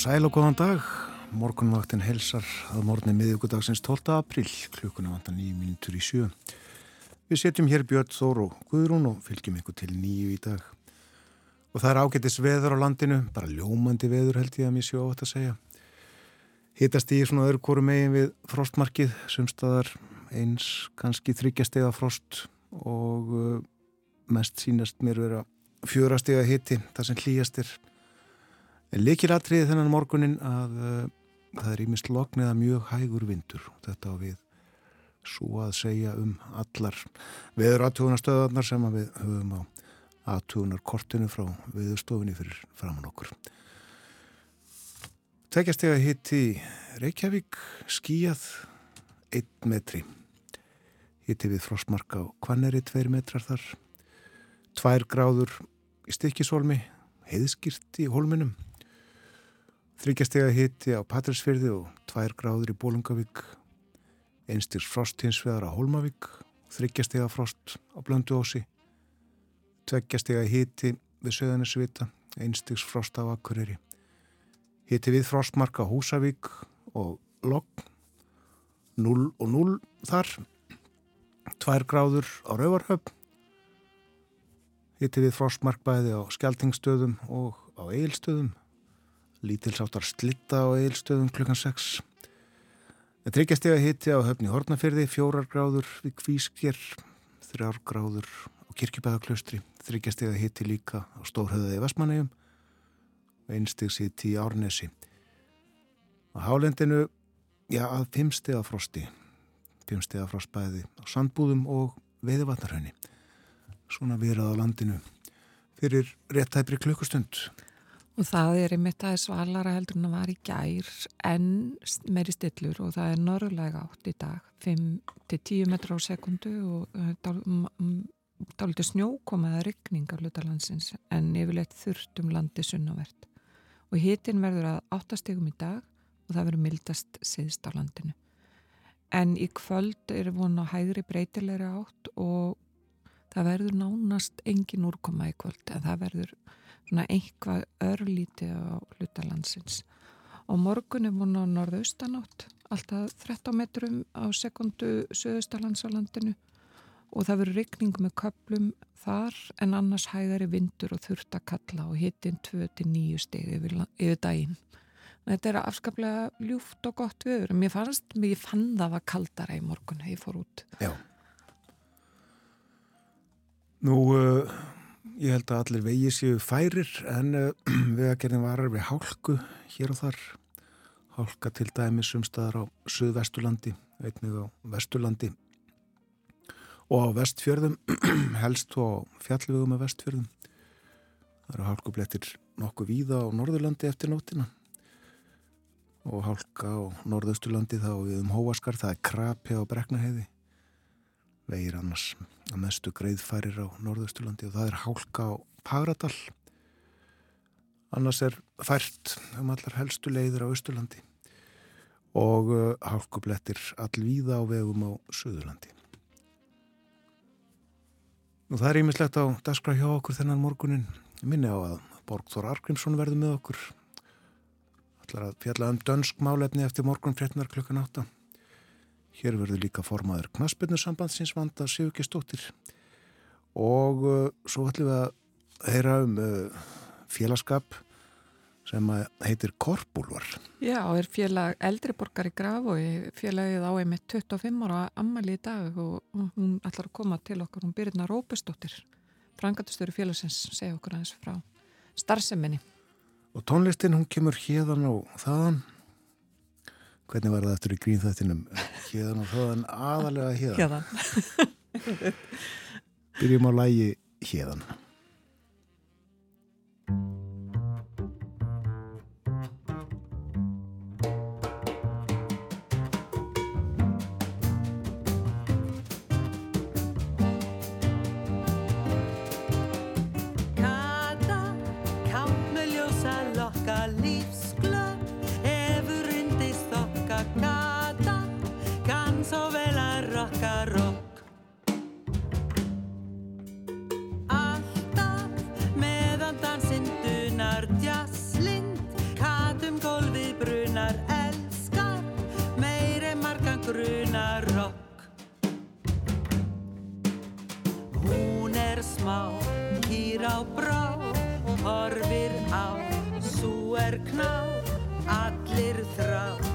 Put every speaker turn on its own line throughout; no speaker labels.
sæl og góðan dag. Morgunvaktin helsar að morgunni miðugudagsins 12. april, klukkuna vantan 9 minútur í sjö. Við setjum hér Björn Þór og Guðrún og fylgjum ykkur til nýju í dag. Og það er ágættis veður á landinu, bara ljómandi veður held ég að mér sjó átt að segja. Hittast í svona öðru kóru megin við frostmarkið, sumstaðar eins kannski þryggjastega frost og uh, mest sínast mér vera fjórastega hitti, það sem hlýjastir Likilatriði þennan morgunin að uh, það er ímist lokn eða mjög hægur vindur þetta á við svo að segja um allar veður aðtugunarstöðarnar sem að við höfum á aðtugunarkortinu frá viðstofinni fyrir framann okkur. Að hitti Reykjavík skíjað 1 metri. Hitti við frostmarka á Kvanneri 2 metrar þar. 2 gráður í stikkisólmi, heiðskýrt í hólminum Þryggjastega hitti á Patrísfyrði og tvær gráður í Bólungavík, einstirs frost hins vegar á Holmavík, þryggjastega frost á Blönduósi, tveggjastega hitti við Söðanisvita, einstirs frost á Akureyri, hitti við frostmark á Húsavík og Logg, 0 og 0 þar, tvær gráður á Rauvarhöfn, hitti við frostmark bæði á Skeltingstöðum og á Eilstöðum, lítilsáttar slitta á eilstöðum klukkan 6. Það tryggjast ég að hitti á höfni Hortnafyrði, fjórar gráður við Kvískjær, þrjár gráður á Kirkjubæðaklaustri, tryggjast ég að hitti líka á Stórhauðaði Vestmannegjum hitti í Árnesi. Á hálendinu, já, að fimmstega frosti, fimmstega frostbæði á Sandbúðum og Veðivatnarhönni. Svona virað á landinu fyrir réttæpri klukkustund.
Og það er einmitt aðeins svalara heldur en það var í gær en meiri stillur og það er norðlega átt í dag, 5-10 metra á sekundu og dálítið snjókomaða ryggning af hlutalandsins en yfirleitt þurft um landi sunnavert. Og hitin verður að áttastegum í dag og það verður mildast siðst á landinu. En í kvöld er vonu hægri breytilegri átt og það verður nánast engin úrkoma í kvöld en það verður svona einhvað örlítið á hlutalandsins og morgun er múin á norðaustanátt alltaf 13 metrum á sekundu söðustalands á landinu og það verður rykning með köplum þar en annars hægari vindur og þurft að kalla og hittin 2-9 steg yfir, yfir daginn. Þetta er afskaplega ljúft og gott viður. Mér fannst, ég fann það að kaldara í morgun þegar ég fór út.
Já. Nú, uh, Ég held að allir vegi séu færir en uh, vegagerðin varar við hálku hér og þar. Hálka til dæmi sumstaðar á Suðvestulandi, einnig á Vestulandi og á Vestfjörðum, helst og á fjallvegum af Vestfjörðum. Það eru hálkublettir nokkuð víða á Norðurlandi eftir nótina og hálka á Norðaustulandi þá við um Hóaskar, það er krapi á Breknaheiði vegir annars að mestu greiðfærir á norðausturlandi og það er hálka á Pagradal annars er fært um allar helstu leiðir á austurlandi og uh, hálkublettir allvíða á vegum á söðurlandi Nú það er ímislegt á daskra hjá okkur þennan morgunin minni á að Borgþór Arkrimsson verði með okkur. Allar að fjalla um dönsk málefni eftir morgun 13. klukkan 8 Hér verður líka formaður knaspinnusambandsins vanda Sigurkistóttir og uh, svo ætlum við að heyra um uh, félagskap sem heitir Korpúlvar.
Já, er félag eldriborgar í graf og félagið á einmitt 25 ára ammali í dag og hún ætlar að koma til okkur, hún byrjina Rópestóttir, frangatustöru félagsins, segja okkur aðeins frá starfseminni.
Og tónlistin hún kemur hérðan og þaðan hvernig var það eftir í grínþættinum? Hérna og þaðan aðalega hérna byrjum á lægi hérna
smá, kýr á brá Horfir á, sú er kná Allir þrá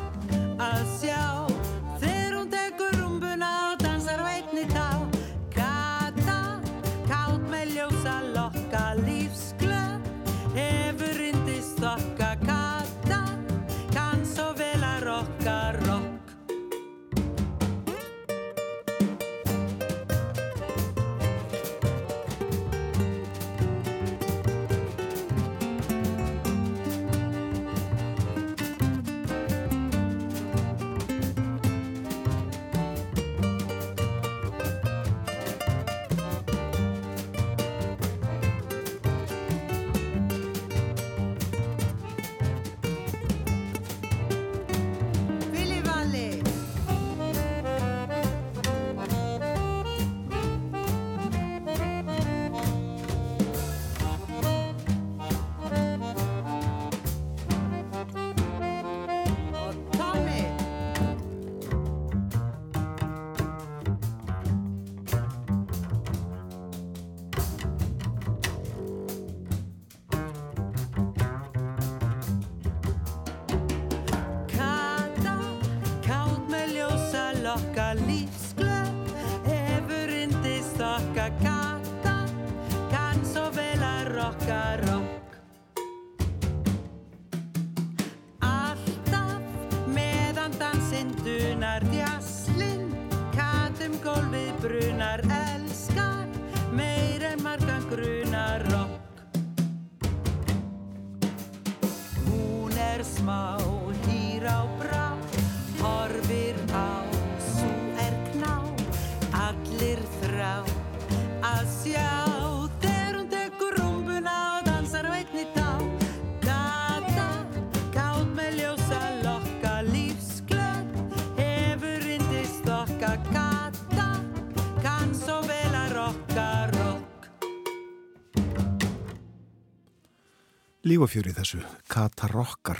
Líf og fjör í þessu, Katarokkar.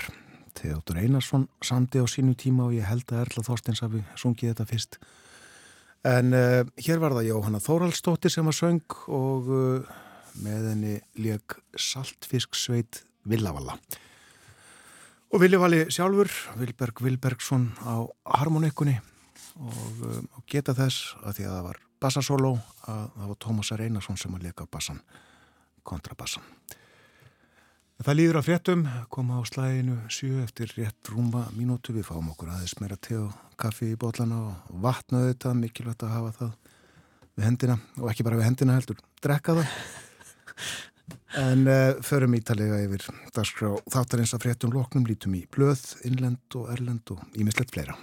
Theodor Einarsson samdi á sínu tíma og ég held að Erla Þorstins hafi sungið þetta fyrst. En uh, hér var það Jóhanna Þóraldsdóttir sem var söng og uh, með henni leik Saltfisksveit Villavalla. Og Viljavali sjálfur, Vilberg Vilbergsson á harmonikunni og um, geta þess að því að það var bassasóló að það var Tómasar Einarsson sem að leika bassan, kontrabassan. Það líður að fréttum, koma á slæðinu sjö eftir rétt rúma mínútu, við fáum okkur aðeins meira te og kaffi í botlana og vatnaðu þetta, mikilvægt að hafa það við hendina og ekki bara við hendina heldur, drekka það. En uh, förum ítalega yfir dagskrá þáttarins að fréttum loknum, lítum í blöð, innlend og erlend og ímislegt fleira.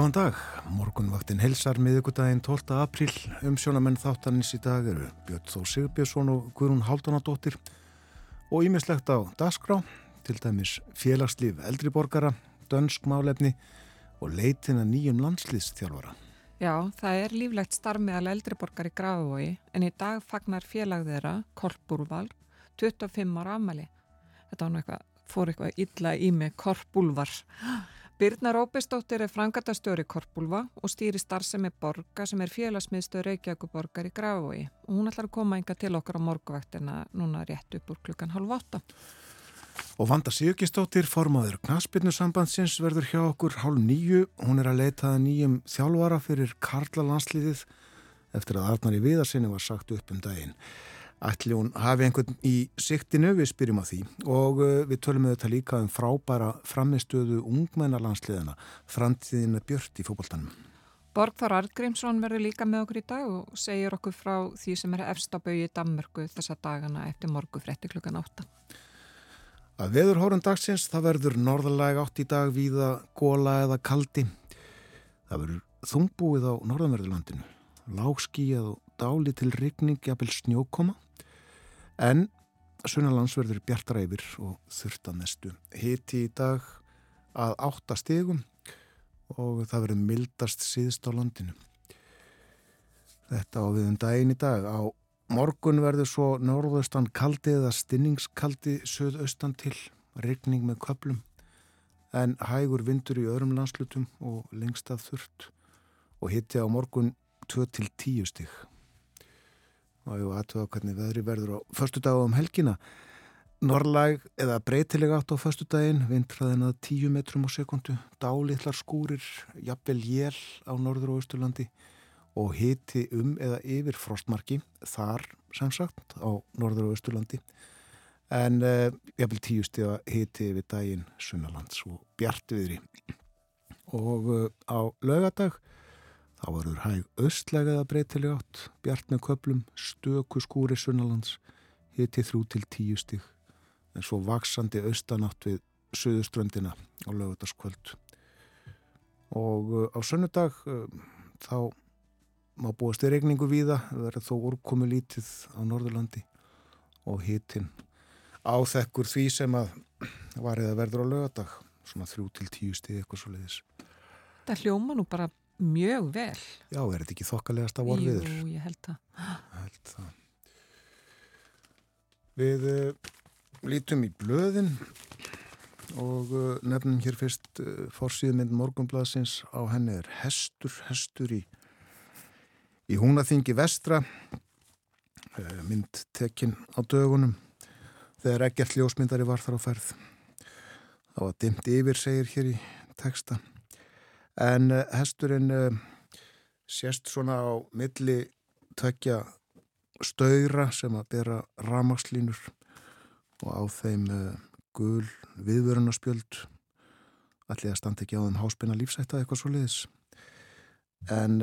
Góðan dag, morgunvaktin helsar miðugudaginn 12. apríl, umsjónamenn þáttanins í dag eru Björn Þó Sigbjörnsson og Guðrún Haldunadóttir og ímislegt á dagskrá, til dæmis félagslíf eldriborgara, dönsk málefni og leitina nýjum landslýstjálfara.
Já, það er líflegt starf meðal eldriborgar í Grafavogi en í dag fagnar félag þeirra, Kolbúrval, 25 ára afmæli. Þetta eitthvað fór eitthvað illa í mig, Korpúlvar. Birna Róbistóttir er frangatastjóri Korpúlva og stýri starfsemi borga sem er félagsmiðstöð Reykjavíkuborgar í Grafavogi og hún ætlar að koma enga til okkar á morguvaktina núna rétt upp úr klukkan halv åtta.
Og Vanda Sigurkistóttir, formaður Knaspirnu sambandsins, verður hjá okkur hálf nýju. Hún er að leitaða nýjum þjálfara fyrir Karla landsliðið eftir að Arnar í viðarsinni var sagt upp um daginn. Ætli hún hafi einhvern í siktinu, við spyrjum á því og uh, við tölum með þetta líka um frábæra framistöðu ungmennarlandsliðina, framtíðina björt í fókbaltanum.
Borgþór Artgrímsson verður líka með okkur í dag og segir okkur frá því sem er efstabau í Danmörku þessa dagana eftir morgu frétti klukkan 8.
Að veður hórun dagsins það verður norðalega átt í dag víða góla eða kaldi. Það verður þungbúið á norðanverðurlandinu, lágskíjað og dáli til rigning jafnvel snjókoma en sunnalandsverður bjartara yfir og þurfta mestu. Hiti í dag að átta stegum og það verður mildast síðst á landinu. Þetta á við um daginn í dag. Á morgun verður svo norðaustan kaldi eða stinningskaldi söðaustan til, regning með köplum en hægur vindur í öðrum landslutum og lengst að þurft og hitti á morgun 2-10 stig og var aðtöða hvernig veðri verður á förstu dag um helgina? Norrlæg eða breytileg átt á förstu daginn vintraðin að 10 metrum á sekundu dálitlar skúrir, jafnvel jél á norður og austurlandi og hiti um eða yfir frostmarki þar sem sagt á norður og austurlandi. En uh, jafnvel 10 stíða hiti yfir daginn sunnalands og bjart viðri og uh, á lögadag Þá verður hæg östlegaða breytileg átt, bjart með köplum, stöku skúri sunnalands, hiti þrjú til tíu stig, en svo vaksandi austanátt við söðuströndina á lögutaskvöld. Og uh, á sönnudag uh, þá má búast í regningu víða, verður þó úrkomi lítið á Norðurlandi og hitin áþekkur því sem að var eða verður á lögadag, svona þrjú til tíu stig eitthvað svo leiðis.
Það hljóma nú bara mjög vel.
Já, er þetta ekki þokkalegast að vorfiður?
Jú, ég held það.
Held það. Við uh, lítum í blöðin og uh, nefnum hér fyrst uh, fórsíðmynd morgunblasins á henni er Hestur, Hestur í, í húnaþingi vestra, mynd tekinn á dögunum þegar ekkert ljósmyndari var þar á ferð. Það var dimt yfir, segir hér í texta en uh, hesturinn uh, sést svona á milli tökja stöyra sem að bera ramagslínur og á þeim uh, gul viðvörunarspjöld. Allir að standa ekki á þeim háspina lífsætta eitthvað svo leiðis en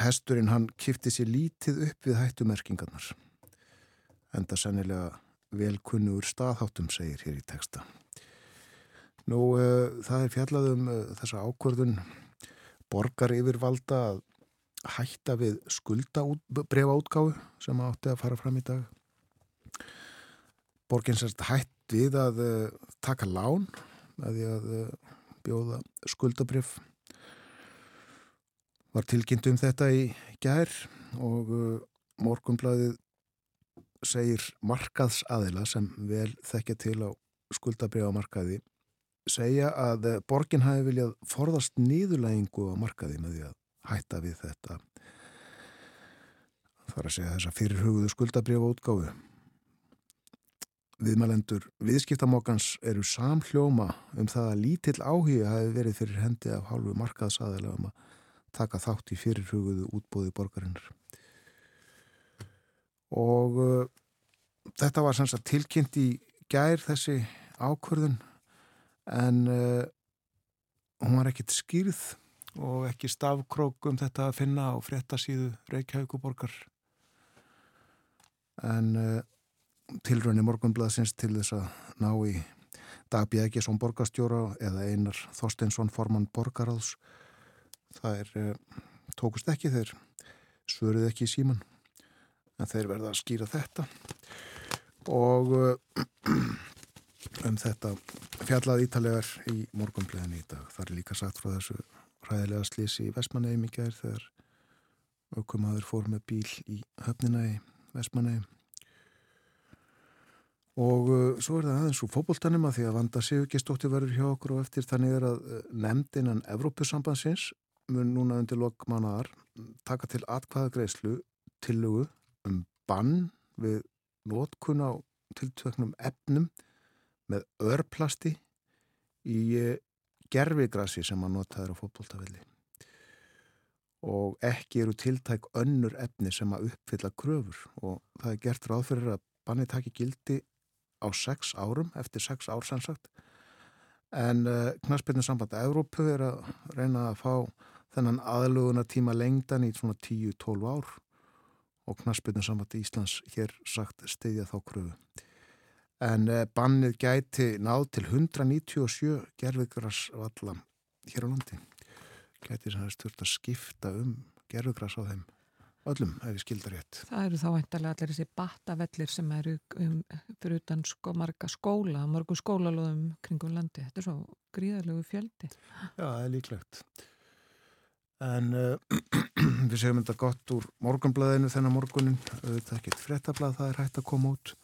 hesturinn hann kifti sér lítið upp við hættumerkingarnar. Enda sennilega velkunnugur staðháttum segir hér í texta Nú, uh, það er fjallað um uh, þessa ákvörðun borgar yfirvalda að hætta við skuldabrefa útgáðu sem átti að fara fram í dag. Borgin sérst hætt við að uh, taka lán að því að bjóða skuldabref. Var tilkynnt um þetta í gær og morgunblæðið segir markaðsaðila sem vel þekkja til á skuldabrefa markaði segja að eh, borgin hafi viljað forðast nýðulægingu á markaði með því að hætta við þetta þar að segja þessa fyrirhugðu skuldabriða útgáfu Viðmælendur viðskiptamokans eru samhljóma um það að lítill áhuga hafi verið fyrir hendi af hálfu markaðsaðilega um að taka þátt í fyrirhugðu útbóði borgarinnar. Og uh, þetta var tilkynnt í gær þessi ákvörðun en uh, hún var ekkit skýrð og ekki stafkrók um þetta að finna á fréttasíðu Reykjavíkuborgar en uh, tilröðinni morgunblaðsins til þess að ná í Dagbjörg Egesson borgastjóra eða Einar Þorsteinsson formann borgaráðs það er uh, tókust ekki þeir svöruð ekki í síman en þeir verða að skýra þetta. Og um þetta fjallað ítalegar í morgunblæðin í dag. Það er líka sagt frá þessu ræðilega slísi í Vestmanneim í gær þegar aukumadur fór með bíl í höfnina í Vestmanneim Og uh, svo er það aðeins úr fókbóltanum að því að Vanda Sigurgestóttir verður hjá okkur og eftir þannig er að uh, nefndinnan Evrópusambansins mun núna undir lokmannaðar taka til atkvæðagreislu tillugu um bann við nótkun á tiltvöknum efnum með örplasti í uh, gerfigrassi sem að notaður á fókbóltavilli og ekki eru tiltæk önnur efni sem að uppfylla kröfur og það er gert ráð fyrir að banni taki gildi á sex árum, eftir sex ár sannsagt. En uh, eh, knaspirnum samband að Európu er að reyna að fá þennan aðluguna tíma lengdan í svona 10-12 ár og knaspirnum samband í Íslands hér sagt stiðja þá kröfu. En uh, bannið gæti náð til 197 gerðvigrars valla hér á landi. Gæti sem hefði stört að skipta um gerðvigras á þeim öllum, ef ég skildar rétt.
Það eru þá eintalega allir þessi batavellir sem eru um, fyrir utan sko marga skóla, margu skólalóðum kringum landi. Þetta er svo gríðarlegu fjöldi.
Já, það er líklegt. En uh, við segjum þetta gott úr morgunblæðinu þennan morgunin. Það er ekkert frettablað, það er hægt að koma út.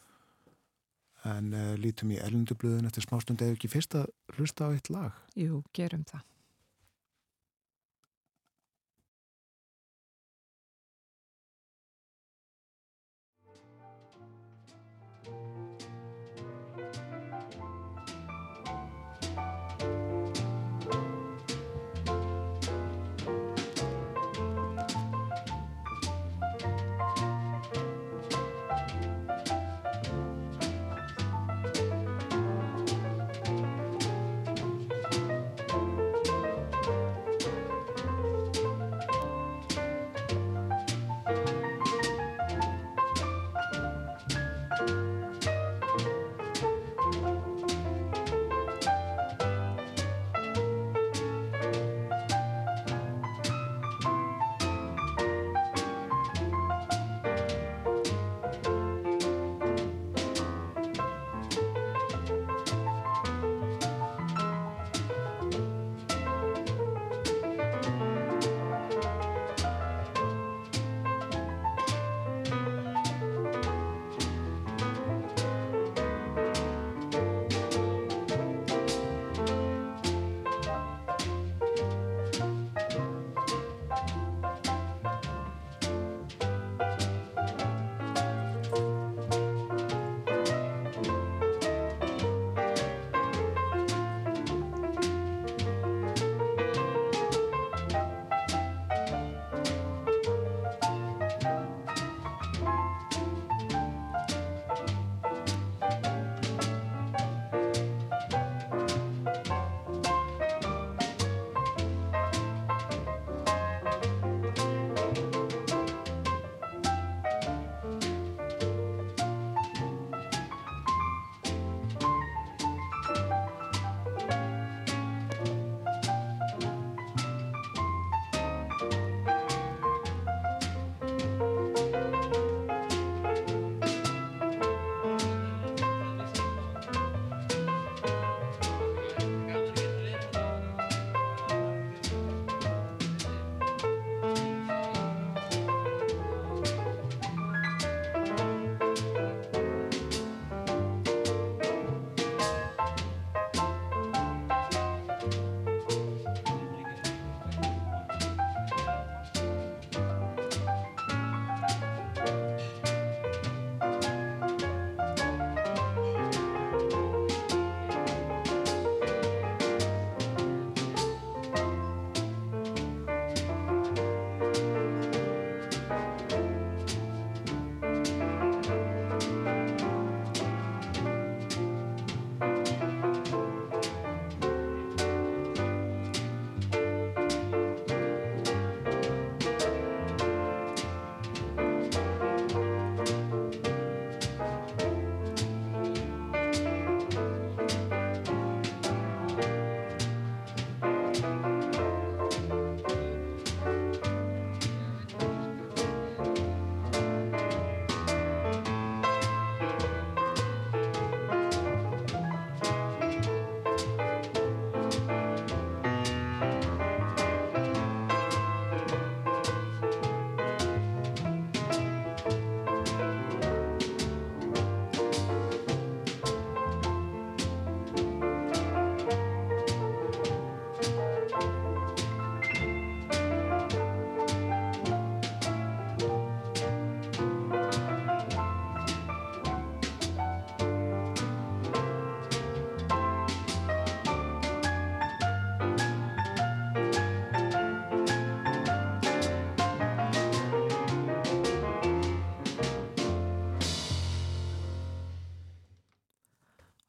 En uh, lítum í elundublöðin eftir smástund eða ekki fyrst að hlusta á eitt lag.
Jú, gerum það.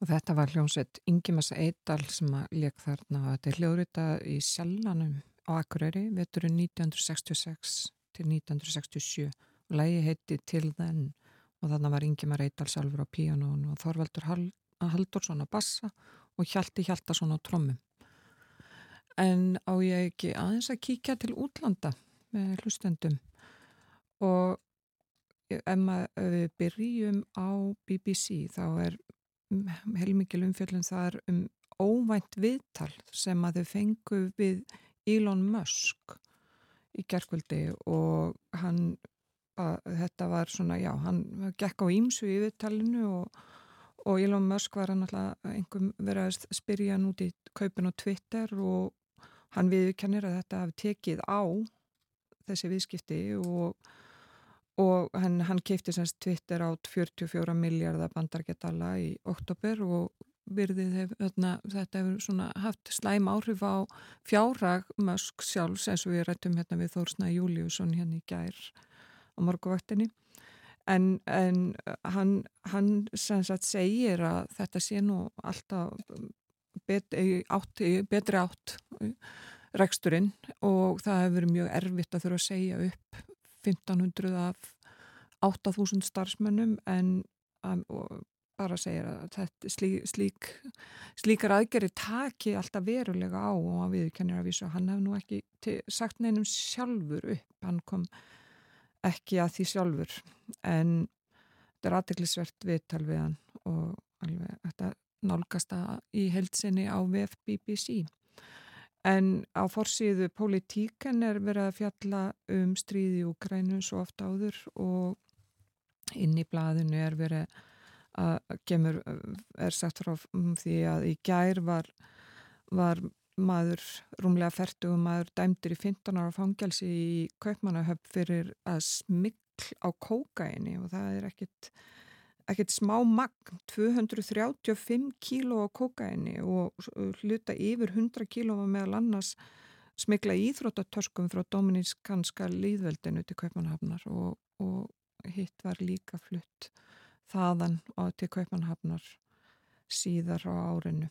Og þetta var hljómsveit Ingimas Eidal sem að leik þarna og þetta er hljóðrita í Sjallanum á Akureyri veturinn 1966 til 1967 og lægi heiti Til þenn og þannig var Ingimar Eidal sjálfur á píanón og Þorvaldur Haldursson á bassa og Hjalti Hjaltarsson á trommum en á ég ekki aðeins að kíkja til útlanda með hlustendum? Og ef við byrjum á BBC þá er heilmikið umfjöldum þar um óvænt viðtal sem að þau fengu við Elon Musk í gerðkvöldi og hann að, þetta var svona, já, hann gekk á ímsu í viðtalinu og, og Elon Musk var alltaf einhver verið að spyrja hann út í kaupin og Twitter og hann viðkennir að þetta hafi tekið á þessi viðskipti og, og hann, hann keipti semst Twitter átt 44 miljardar bandargetala í oktober og virðið hef, þarna, þetta hefur haft slæm áhrif á fjárrag Musk sjálfs eins og við rættum hérna við Þórsna Júliusson hérna í gær á morguvaktinni en, en hann, hann sagt, segir að þetta sé nú alltaf bet, átt, betri átt reksturinn og það hefur verið mjög erfitt að þurfa að segja upp 1500 af 8000 starfsmönnum en um, bara segir að þetta, slík, slík, slíkar aðgerri taki alltaf verulega á og að viðkennir að vísa hann hef nú ekki sagt neinum sjálfur upp, hann kom ekki að því sjálfur en þetta er aðteglisvert viðtal við hann og alveg þetta nálgasta í heilsinni á VF BBC. En á forsýðu politíken er verið að fjalla um stríði í Ukrænu svo oft áður og inn í blaðinu er verið að gemur, er sagt frá því að í gær var, var maður, rúmlega færtugum maður dæmdur í 15 ára fangelsi í Kaupmannahöpp fyrir að smikl á kókaini og það er ekkit ekkert smá magn, 235 kíló á kokaini og hluta yfir 100 kíló meðal annars smikla íþróttatöskum frá Dominískanska líðveldinu til Kaupmannhafnar og, og hitt var líka flutt þaðan til Kaupmannhafnar síðar á árinu.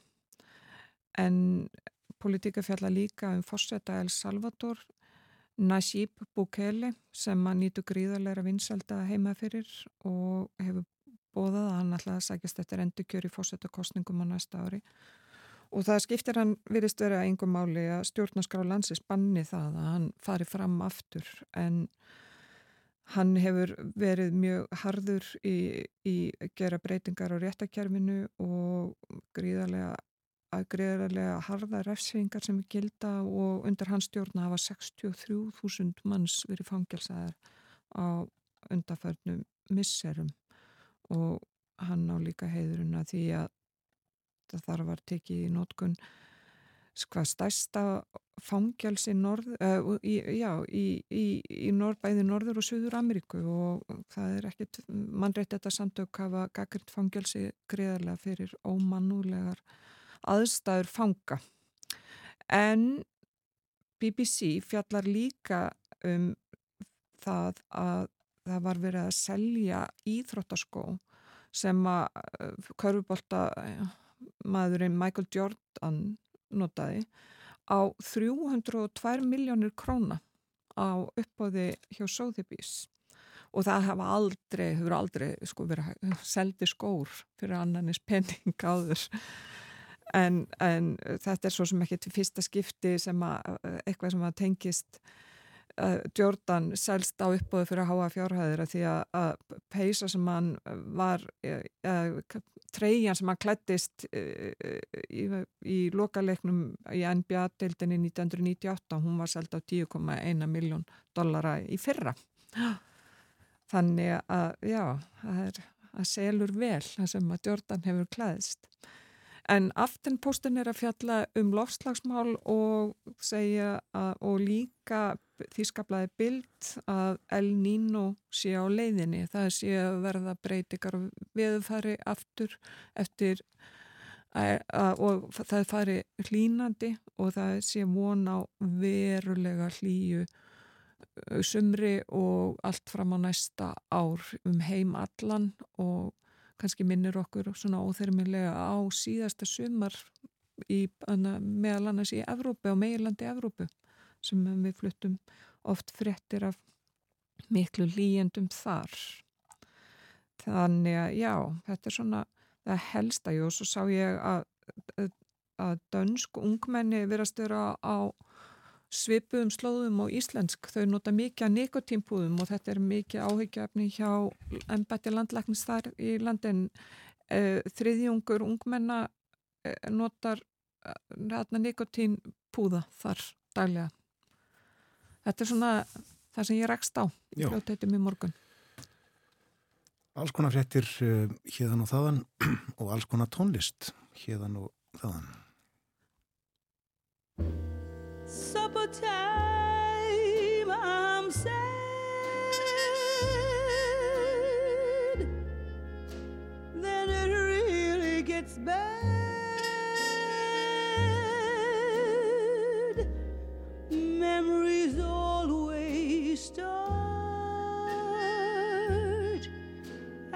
En politíka fjalla líka um fórseta El Salvador Najib Bukele sem að nýtu gríðarleira vinsalda heima fyrir og hefur bóðað að hann ætlaði að sækjast eftir endurkjör í fórsetakostningum á næsta ári. Og það skiptir hann virist verið að yngum máli að stjórnarskrá landsins banni það að hann fari fram aftur. En hann hefur verið mjög harður í, í gera breytingar á réttakjærfinu og gríðarlega að greiðarlega harða refsvingar sem er gilda og undir hans stjórna hafa 63.000 manns verið fangelsaðar á undarförnum misserum og hann á líka heiðurinn að því að þarf að tekið í nótkun hvað stærsta fangjálsi uh, í, já, í, í, í norð, bæði Norður og Suður Ameríku og það er ekkit mannreitt þetta samtök hafa gaggrind fangjálsi greiðarlega fyrir ómannulegar aðstæður fanga. En BBC fjallar líka um það að það var verið að selja íþróttaskó sem að uh, körfubólta maðurinn Michael Jordan notaði á 302 miljónir króna á uppbóði hjá Sotheby's. Og það hafa aldrei, hefur aldrei sko verið seldi skór fyrir annanis penning áður. En, en þetta er svo sem ekki til fyrsta skipti sem að eitthvað sem að tengist Jordan selst á uppbóðu fyrir að háa fjárhæðir að því að, peisa sem hann var uh, treyjan sem hann klættist uh, í, í lokalegnum í NBA-deildinni 1998 hún var selst á 10,1 miljón dollara í fyrra. Þannig að já, það er að selur vel það sem að Jordan hefur klæðist En aftenpostin er að fjalla um lofslagsmál og segja og líka þýskablaði bild að El Nino sé á leiðinni. Það sé að verða breytikar og viðfari aftur eftir að, að, og það fari hlínandi og það sé von á verulega hlýju sumri og allt fram á næsta ár um heim allan og kannski minnir okkur svona óþermilega á síðasta sumar í, meðal annars í Evrópu og meilandi Evrópu sem við fluttum oft fréttir af miklu líjendum þar. Þannig að já, þetta er svona það helsta, og svo sá ég að, að dönsk ungmenni verðast vera á svipuðum slóðum og íslensk. Þau nota mikið að nikotínpúðum og þetta er mikið áhyggjöfni hjá ennbætti landlæknis þar í landin e, þriðjungur ungmenna e, notar e, nikotínpúða þar daglega þetta er svona það sem ég rekst á í fljótteitum í morgun
Alls konar fréttir uh, hérðan og þaðan og alls konar tónlist hérðan og þaðan
Supper time, I'm sad. Then it really gets bad.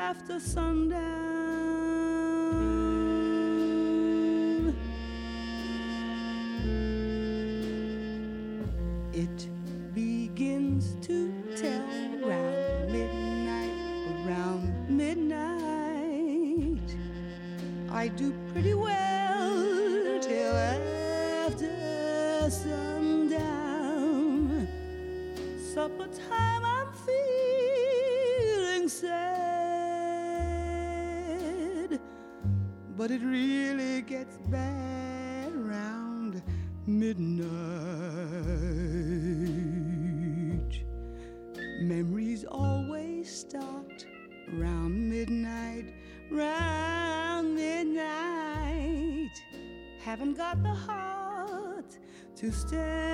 after sundown. It begins to tell round midnight, around midnight. I do pretty well. But it really gets bad around midnight. Memories always start around midnight. Round midnight, haven't got the heart to stand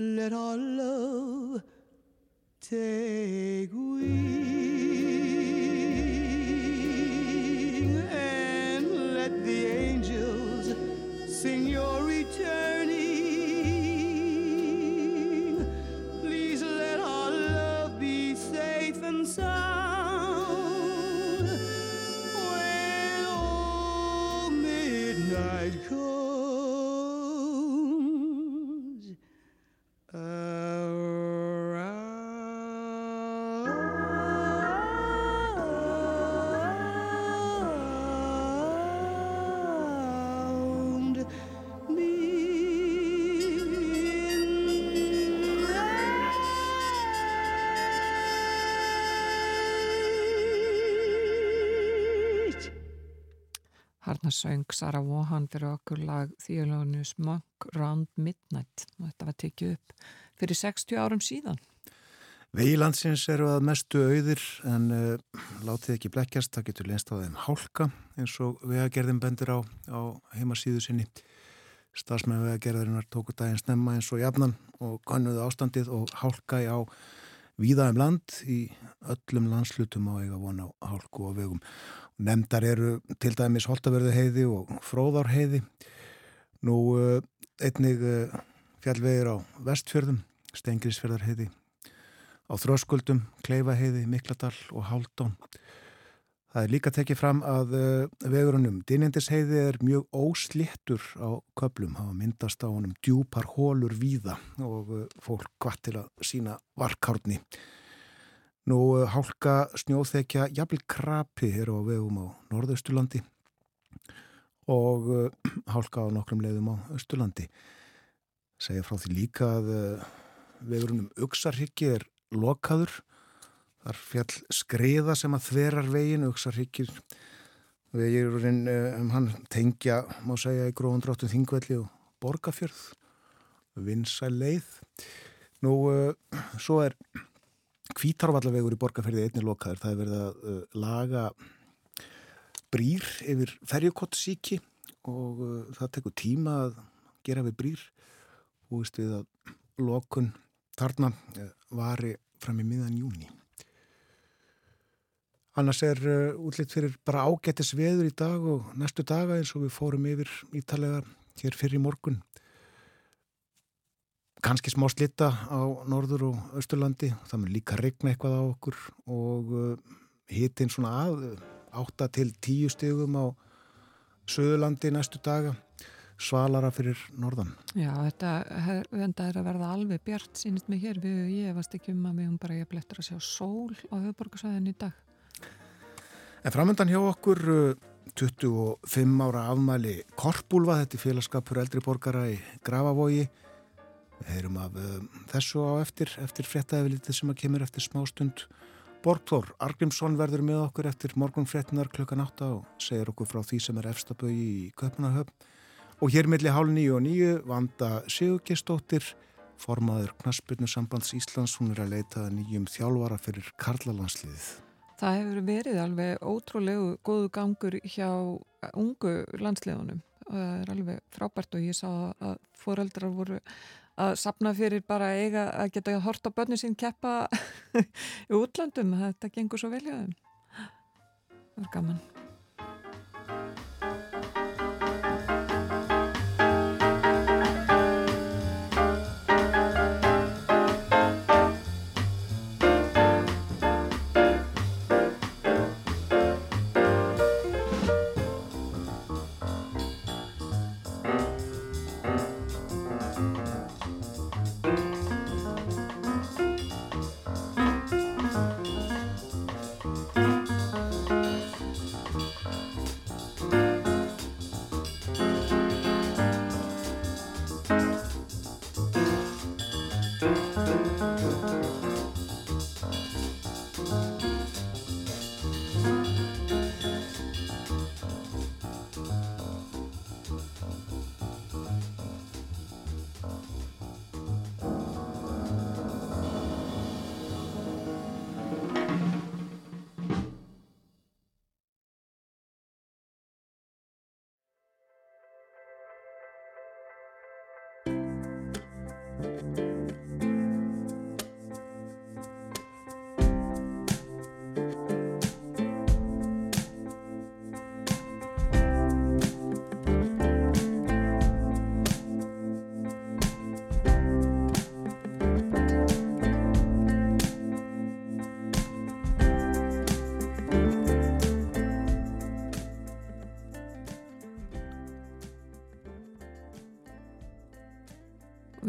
let our love take wing
söng Sara Vaughan fyrir okkur lag Theolonius Monk Round Midnight og þetta var tekið upp fyrir 60 árum síðan.
Veilandsins eru að mestu auðir en uh, látið ekki blekkjast, það getur lenst á þeim hálka eins og vegagerðin bendir á, á heimasíðu sinni. Stafsmenn vegagerðarinnar tóku daginn snemma eins og jafnan og kannuðu ástandið og hálka í á víða um land í öllum landslutum á eiga vona á hálku og vegum. Nemndar eru til dæmis Holtaverðu heiði og Fróðár heiði. Nú uh, einnig uh, fjallvegir á vestfjörðum Stengrisferðarheiði, á Þröskuldum, Kleifaheiði, Mikladal og Háldón. Það er líka tekið fram að uh, vegurunum Dynjandisheiði er mjög ósléttur á köplum, hafa myndast á honum djúpar hólur víða og fólk gvatt til að sína varkárni. Nú uh, hálka snjóþekja jafnvel krapi hér á vegum á Norðausturlandi og hálka á nokkrum leiðum á Östurlandi. Segja frá því líka að vegurunum Uxarhyggi er lokaður Þar fjall skriða sem að þverar vegin, auksarhyggir vegirurinn um hann tengja, má segja, í gróðundráttu þingvelli og borgafjörð, vinsæl leið. Nú, svo er kvítarvallavegur í borgafjörði einni lokaður. Það er verið að uh, laga brýr yfir ferjukottsíki og uh, það tekur tíma að gera við brýr og veist við að lokun þarna vari fram í miðan júni. Annars er uh, útlitt fyrir bara ágættis veður í dag og næstu daga eins og við fórum yfir ítalega hér fyrir morgun. Kanski smá slitta á norður og austurlandi, það mun líka regna eitthvað á okkur og uh, hitin svona að, 8 til 10 stegum á söðurlandi næstu daga, svalara fyrir norðan.
Já, þetta er að verða alveg bjart sínist mig hér, við, ég varst ekki um að við höfum bara ég blettur að sjá sól á höfuborgarsvæðin í dag.
En framöndan hjá okkur 25 uh, ára afmæli Korpúlva, þetta er félagskapur eldri borgara í Grafavogi. Við heyrum af um, þessu á eftir, eftir frettæðilitið sem að kemur eftir smástund. Borgþór Argrímsson verður með okkur eftir morgunfrettinar klukkan 8 og segir okkur frá því sem er efstabögi í Köpunahöfn. Og hér millir hálf nýju og nýju vanda Sigurgestóttir, formaður Knaspurnu sambands Íslands, hún er að leita nýjum þjálfara fyrir Karlalandsliðið.
Það hefur verið alveg ótrúlegu góðu gangur hjá ungu landslegunum og það er alveg frábært og ég sá að foreldrar voru að sapna fyrir bara eiga að geta að horta börnum sín keppa í útlandum, þetta gengur svo vel hjá þeim. Það var gaman.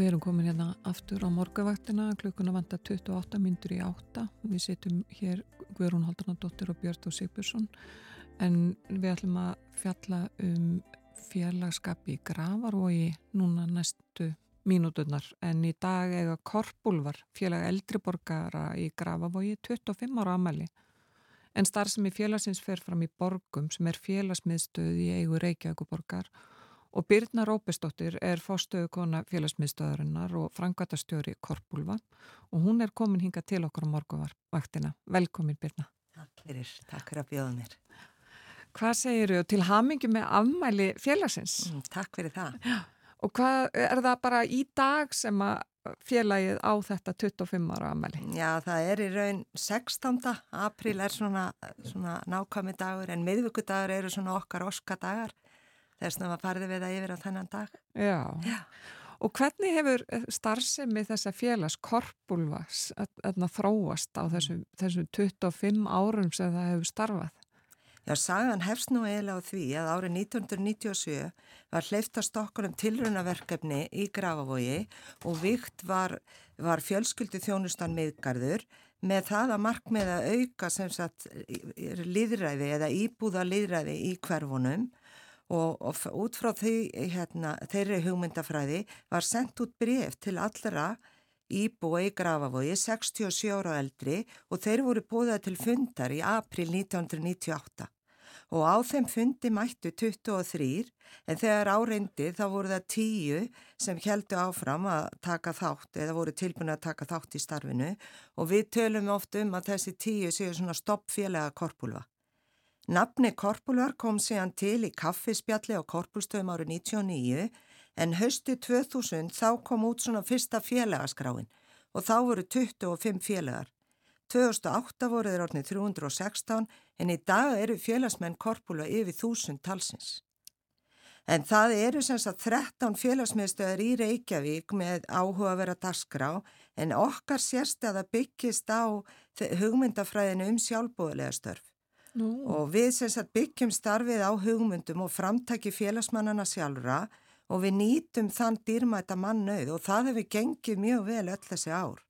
Við erum komin hérna aftur á morgavaktina, klukkuna vanda 28 myndur í 8. Við setjum hér Guðrún Haldarnadóttir og Björn og Sigursson en við ætlum að fjalla um félagskap í Gravarvogi núna næstu mínúturnar en í dag eiga Korpúlvar, félag eldriborgara í Gravarvogi, 25 ára amali. En starf sem í félagsins fer fram í borgum sem er félagsmiðstöð í eigu Reykjavíkuborgar og og Birna Rópestóttir er fórstöðukona félagsmiðstöðarinnar og frangatastjóri Korpúlva og hún er komin hinga til okkur á morgunvaktina. Velkomin Birna.
Takk fyrir, takk fyrir að bjóða mér.
Hvað segir þau til hamingi með afmæli félagsins?
Mm, takk fyrir það.
Já. Og hvað er það bara í dag sem að félagið á þetta 25 ára afmæli?
Já, það er í raun 16. april er svona, svona nákvæmi dagur en miðvíkudagur eru svona okkar oskadagar þess að maður farði við það yfir á þennan dag.
Já.
Já.
Og hvernig hefur eh, starfsemi þessa félags korpulvas að þróast á þessum, þessum 25 árum sem það hefur starfað?
Já, sagan hefst nú eiginlega á því að árið 1997 var hleyfta stokkunum tilrunaverkefni í Grafavogi og vikt var, var fjölskyldu þjónustan miðgarður með það að markmiða auka sem sagt líðræði eða íbúða líðræði í hverfunum og, og út frá því, hérna, þeirri hugmyndafræði var sendt út bref til allra íbúa í Grafavogi 67 ára eldri og þeir voru búðað til fundar í april 1998 og á þeim fundi mættu 23 en þegar áreindi þá voru það 10 sem heldu áfram að taka þátt eða voru tilbúin að taka þátt í starfinu og við tölum oft um að þessi 10 séu svona stoppfélaga korpulva. Nafni Korpulvar kom síðan til í kaffispjalli á Korpulstöðum árið 99 en höstu 2000 þá kom út svona fyrsta félagaskráin og þá voru 25 félagar. 2008 voru þeir orðnið 316 en í dag eru félagsmenn Korpula yfir þúsund talsins. En það eru sem sagt 13 félagsmiðstöðar í Reykjavík með áhuga að vera dagskrá en okkar sérstæða byggist á hugmyndafræðinu um sjálfbúðulega störf. Nú. Og við sem sagt byggjum starfið á hugmyndum og framtæki félagsmannana sjálfra og við nýtum þann dýrmæta mannauð og það hefur gengið mjög vel öll þessi ár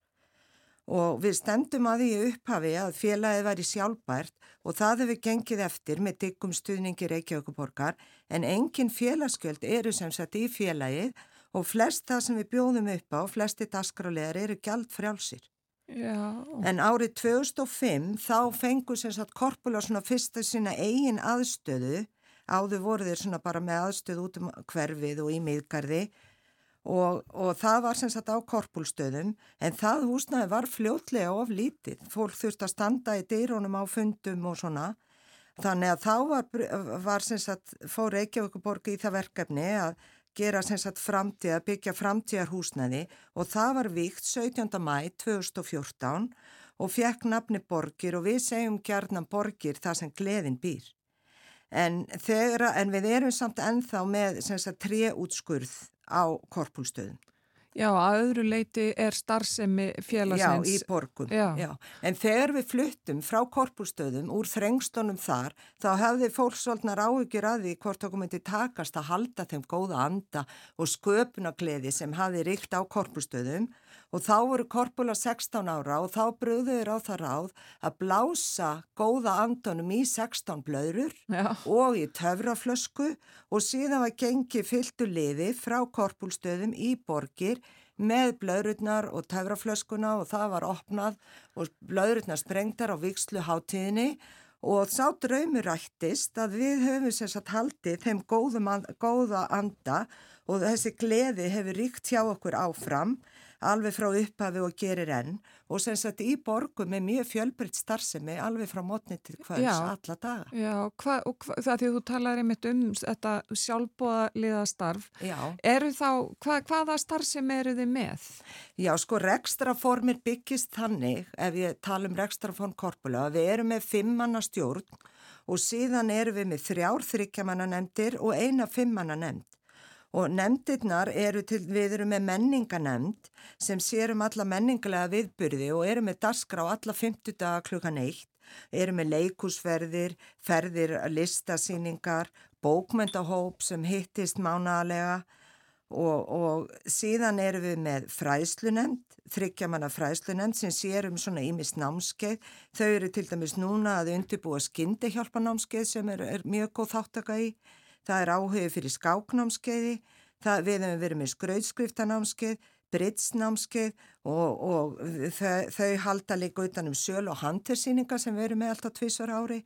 og við stemdum að því upphafi að félagið væri sjálfbært og það hefur gengið eftir með diggum stuðningi Reykjavíkuborgar en engin félagsgjöld eru sem sett í félagið og flest það sem við bjóðum upp á, flesti daskrálegar eru gæld frjálsir. Já. En árið 2005 þá fengur sem sagt Korpula svona fyrsta sína eigin aðstöðu, áður voru þeir svona bara með aðstöðu út um hverfið og í miðgarði Og, og það var sem sagt á korpulstöðum en það húsnaði var fljótlega of lítið. Fólk þurfti að standa í dýrónum á fundum og svona. Þannig að þá var, var sem sagt, fór Reykjavíkuborgi í það verkefni að gera sem sagt framtíð, að byggja framtíðarhúsnaði og það var víkt 17. mæ 2014 og fekk nafni borgir og við segjum gjarnan borgir það sem gleðin býr. En, þegar, en við erum samt ennþá með sem sagt treútskurð á korpúlstöðum.
Já, að öðru leiti er starfsemi félagsins.
Já, í borgum. Já. Já. En þegar við fluttum frá korpúlstöðum úr þrengstónum þar, þá hefði fólksvöldnar áhugir að því hvort okkur myndi takast að halda þeim góða anda og sköpunagleði sem hafi ríkt á korpúlstöðum og þá voru korpula 16 ára og þá bröðuður á það ráð að blása góða andunum í 16 blöður og í töfraflösku og síðan var gengi fylltu liði frá korpulstöðum í borgir með blöðrutnar og töfraflöskuna og það var opnað og blöðrutnar sprengtar á vikslu hátíðinni. Og sá draumur rættist að við höfum sérsagt haldið þeim góða anda og þessi gleði hefur ríkt hjá okkur áfram alveg frá upphafi og gerir enn. Og sem sagt í borgum er mjög fjölbrytt starfsemi alveg frá mótni til hvers alla daga.
Já, hva, og hva, það því þú talar einmitt um þetta sjálfbóðaliða starf, eru þá, hva, hvaða starfsemi eru þið með?
Já, sko, rekstraformir byggist þannig, ef ég tala um rekstraform korpula, við erum með fimmanna stjórn og síðan erum við með þrjár þryggjamanna nefndir og eina fimmanna nefnd og nefndirnar eru til, við erum með menninganemnd sem sérum alla menningalega viðbyrði og eru með daskra á alla 50 daga klukkan eitt, eru með leikusferðir, ferðir, listasýningar, bókmyndahóp sem hittist mánalega og, og síðan eru við með fræslunemnd, þryggjamanna fræslunemnd sem sérum svona ímist námskeið, þau eru til dæmis núna að undirbúa skyndihjálpa námskeið sem er, er mjög góð þáttaka í það er áhugið fyrir skáknámskeiði, það, við hefum verið með skrautskriftanámskeið, britsnámskeið og, og þau, þau halda líka utanum söl og hantersýninga sem við erum með alltaf tvísar ári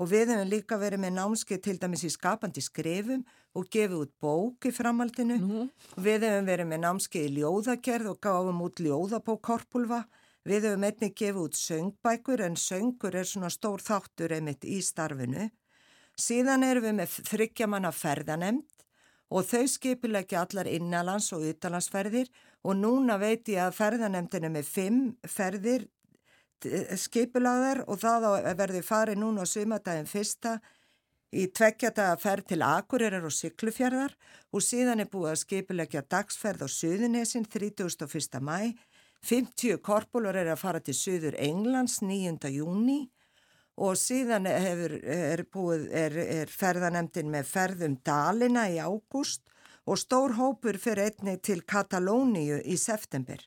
og við hefum líka verið með námskeið til dæmis í skapandi skrifum og gefið út bók í framhaldinu. Mm -hmm. Við hefum verið með námskeið í ljóðagerð og gáðum út ljóðabók korpulva. Við hefum einnig gefið út söngbækur en söngur er svona stór þáttur einmitt í starfinu. Síðan erum við með þryggjamanna ferðanemnd og þau skipilegja allar innalans og utalansferðir og núna veit ég að ferðanemndin er með fimm ferðir skipilagðar og það verður farið núna á sumadagin fyrsta í tveggjadaga ferð til Akureyrar og Siglufjörðar og síðan er búið að skipilegja dagsferð á Suðunesin 31. mæ. 50 korpulur er að fara til Suður Englands 9. júni og síðan hefur, er, búið, er, er ferðanemdin með ferðum Dalina í ágúst og stór hópur fyrir einni til Katalóníu í september.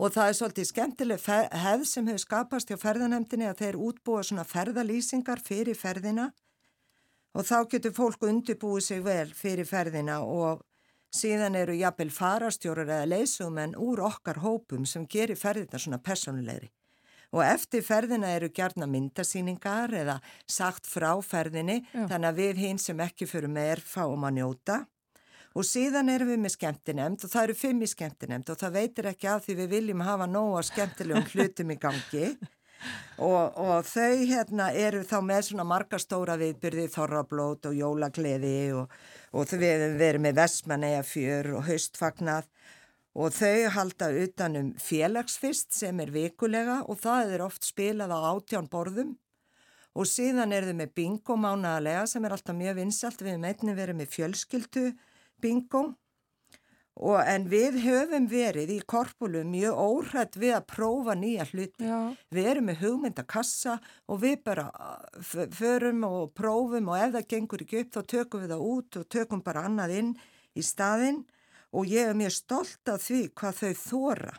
Og það er svolítið skemmtileg hefð sem hefur skapast hjá ferðanemdini að þeir útbúa svona ferðalýsingar fyrir ferðina og þá getur fólk undirbúið sig vel fyrir ferðina og síðan eru jafnvel farastjórar eða leysumenn úr okkar hópum sem gerir ferðina svona personlegri. Og eftir ferðina eru gerna myndasýningar eða sagt frá ferðinni Já. þannig að við hinn sem ekki fyrir meir fáum að njóta. Og síðan erum við með skemmtinemnd og það eru fimm í skemmtinemnd og það veitir ekki að því við viljum hafa nóga skemmtilegum hlutum í gangi. Og, og þau hérna eru þá með svona marga stóra viðbyrði, þorrablót og jólagleði og, og þau verður með vestmanæja fjör og haustfagnað og þau halda utanum félagsfist sem er vikulega og það er oft spilað á átján borðum og síðan er þau með bingo mánaðalega sem er alltaf mjög vinsalt, við hefum einnig verið með fjölskyldu bingo Og en við höfum verið í korpulum mjög óhrætt við að prófa nýja hluti. Já. Við erum með hugmyndakassa og við bara förum og prófum og ef það gengur ekki upp þá tökum við það út og tökum bara annað inn í staðinn og ég er mjög stolt af því hvað þau þóra.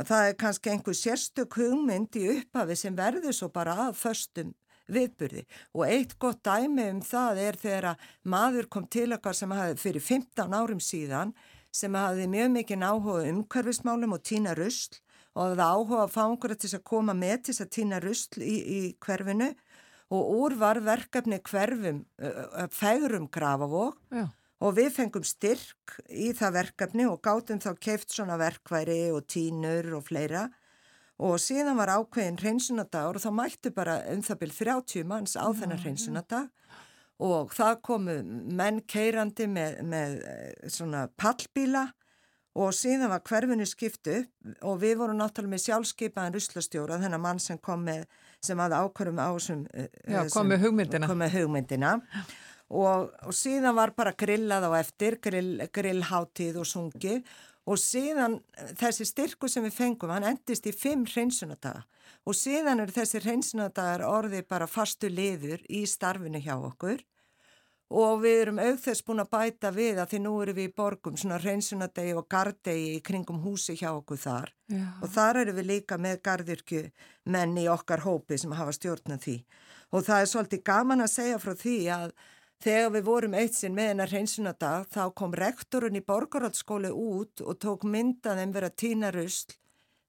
Það er kannski einhver sérstök hugmynd í upphafi sem verður svo bara að förstum viðburði. Og eitt gott dæmi um það er þegar maður kom til okkar sem hafi fyrir 15 árum síðan sem hafi mjög mikið áhuga umhverfismálum og tína rusl og það áhuga að fá einhverja til að koma með til að tína rusl í, í hverfinu. Og úr var verkefni hverfum færum grafavók og við fengum styrk í það verkefni og gátum þá keift svona verkværi og tínur og fleira. Og síðan var ákveðin hreinsunadagur og þá mættu bara um það byrj 30 manns á þennan hreinsunadag og það komu menn keirandi með, með eh, svona pallbíla. Og síðan var hverfinu skiptu og við vorum náttúrulega með sjálfskeipaðan ruslastjóra þennan mann sem kom með sem hafði ákvörum á sem,
eh, Já, kom með hugmyndina,
kom með hugmyndina. Og, og síðan var bara grillað á eftir, grill, grillháttíð og sungið. Og síðan eh, þessi styrku sem við fengum, hann endist í fimm hreinsunadaga og síðan eru þessi hreinsunadagar orði bara fastu liður í starfinu hjá okkur. Og við erum auðvitaðs búin að bæta við að því nú eru við í borgum svona hreinsunadegi og gardegi í kringum húsi hjá okkur þar. Já. og þar eru við líka með gardirkju menn í okkar hópi sem hafa stjórnað því. Og það er svolítið gaman að segja frá því að Þegar við vorum eitt sinn með hennar hreinsunadag þá kom rektorun í borgarhaldsskóli út og tók myndaðum vera tína rusl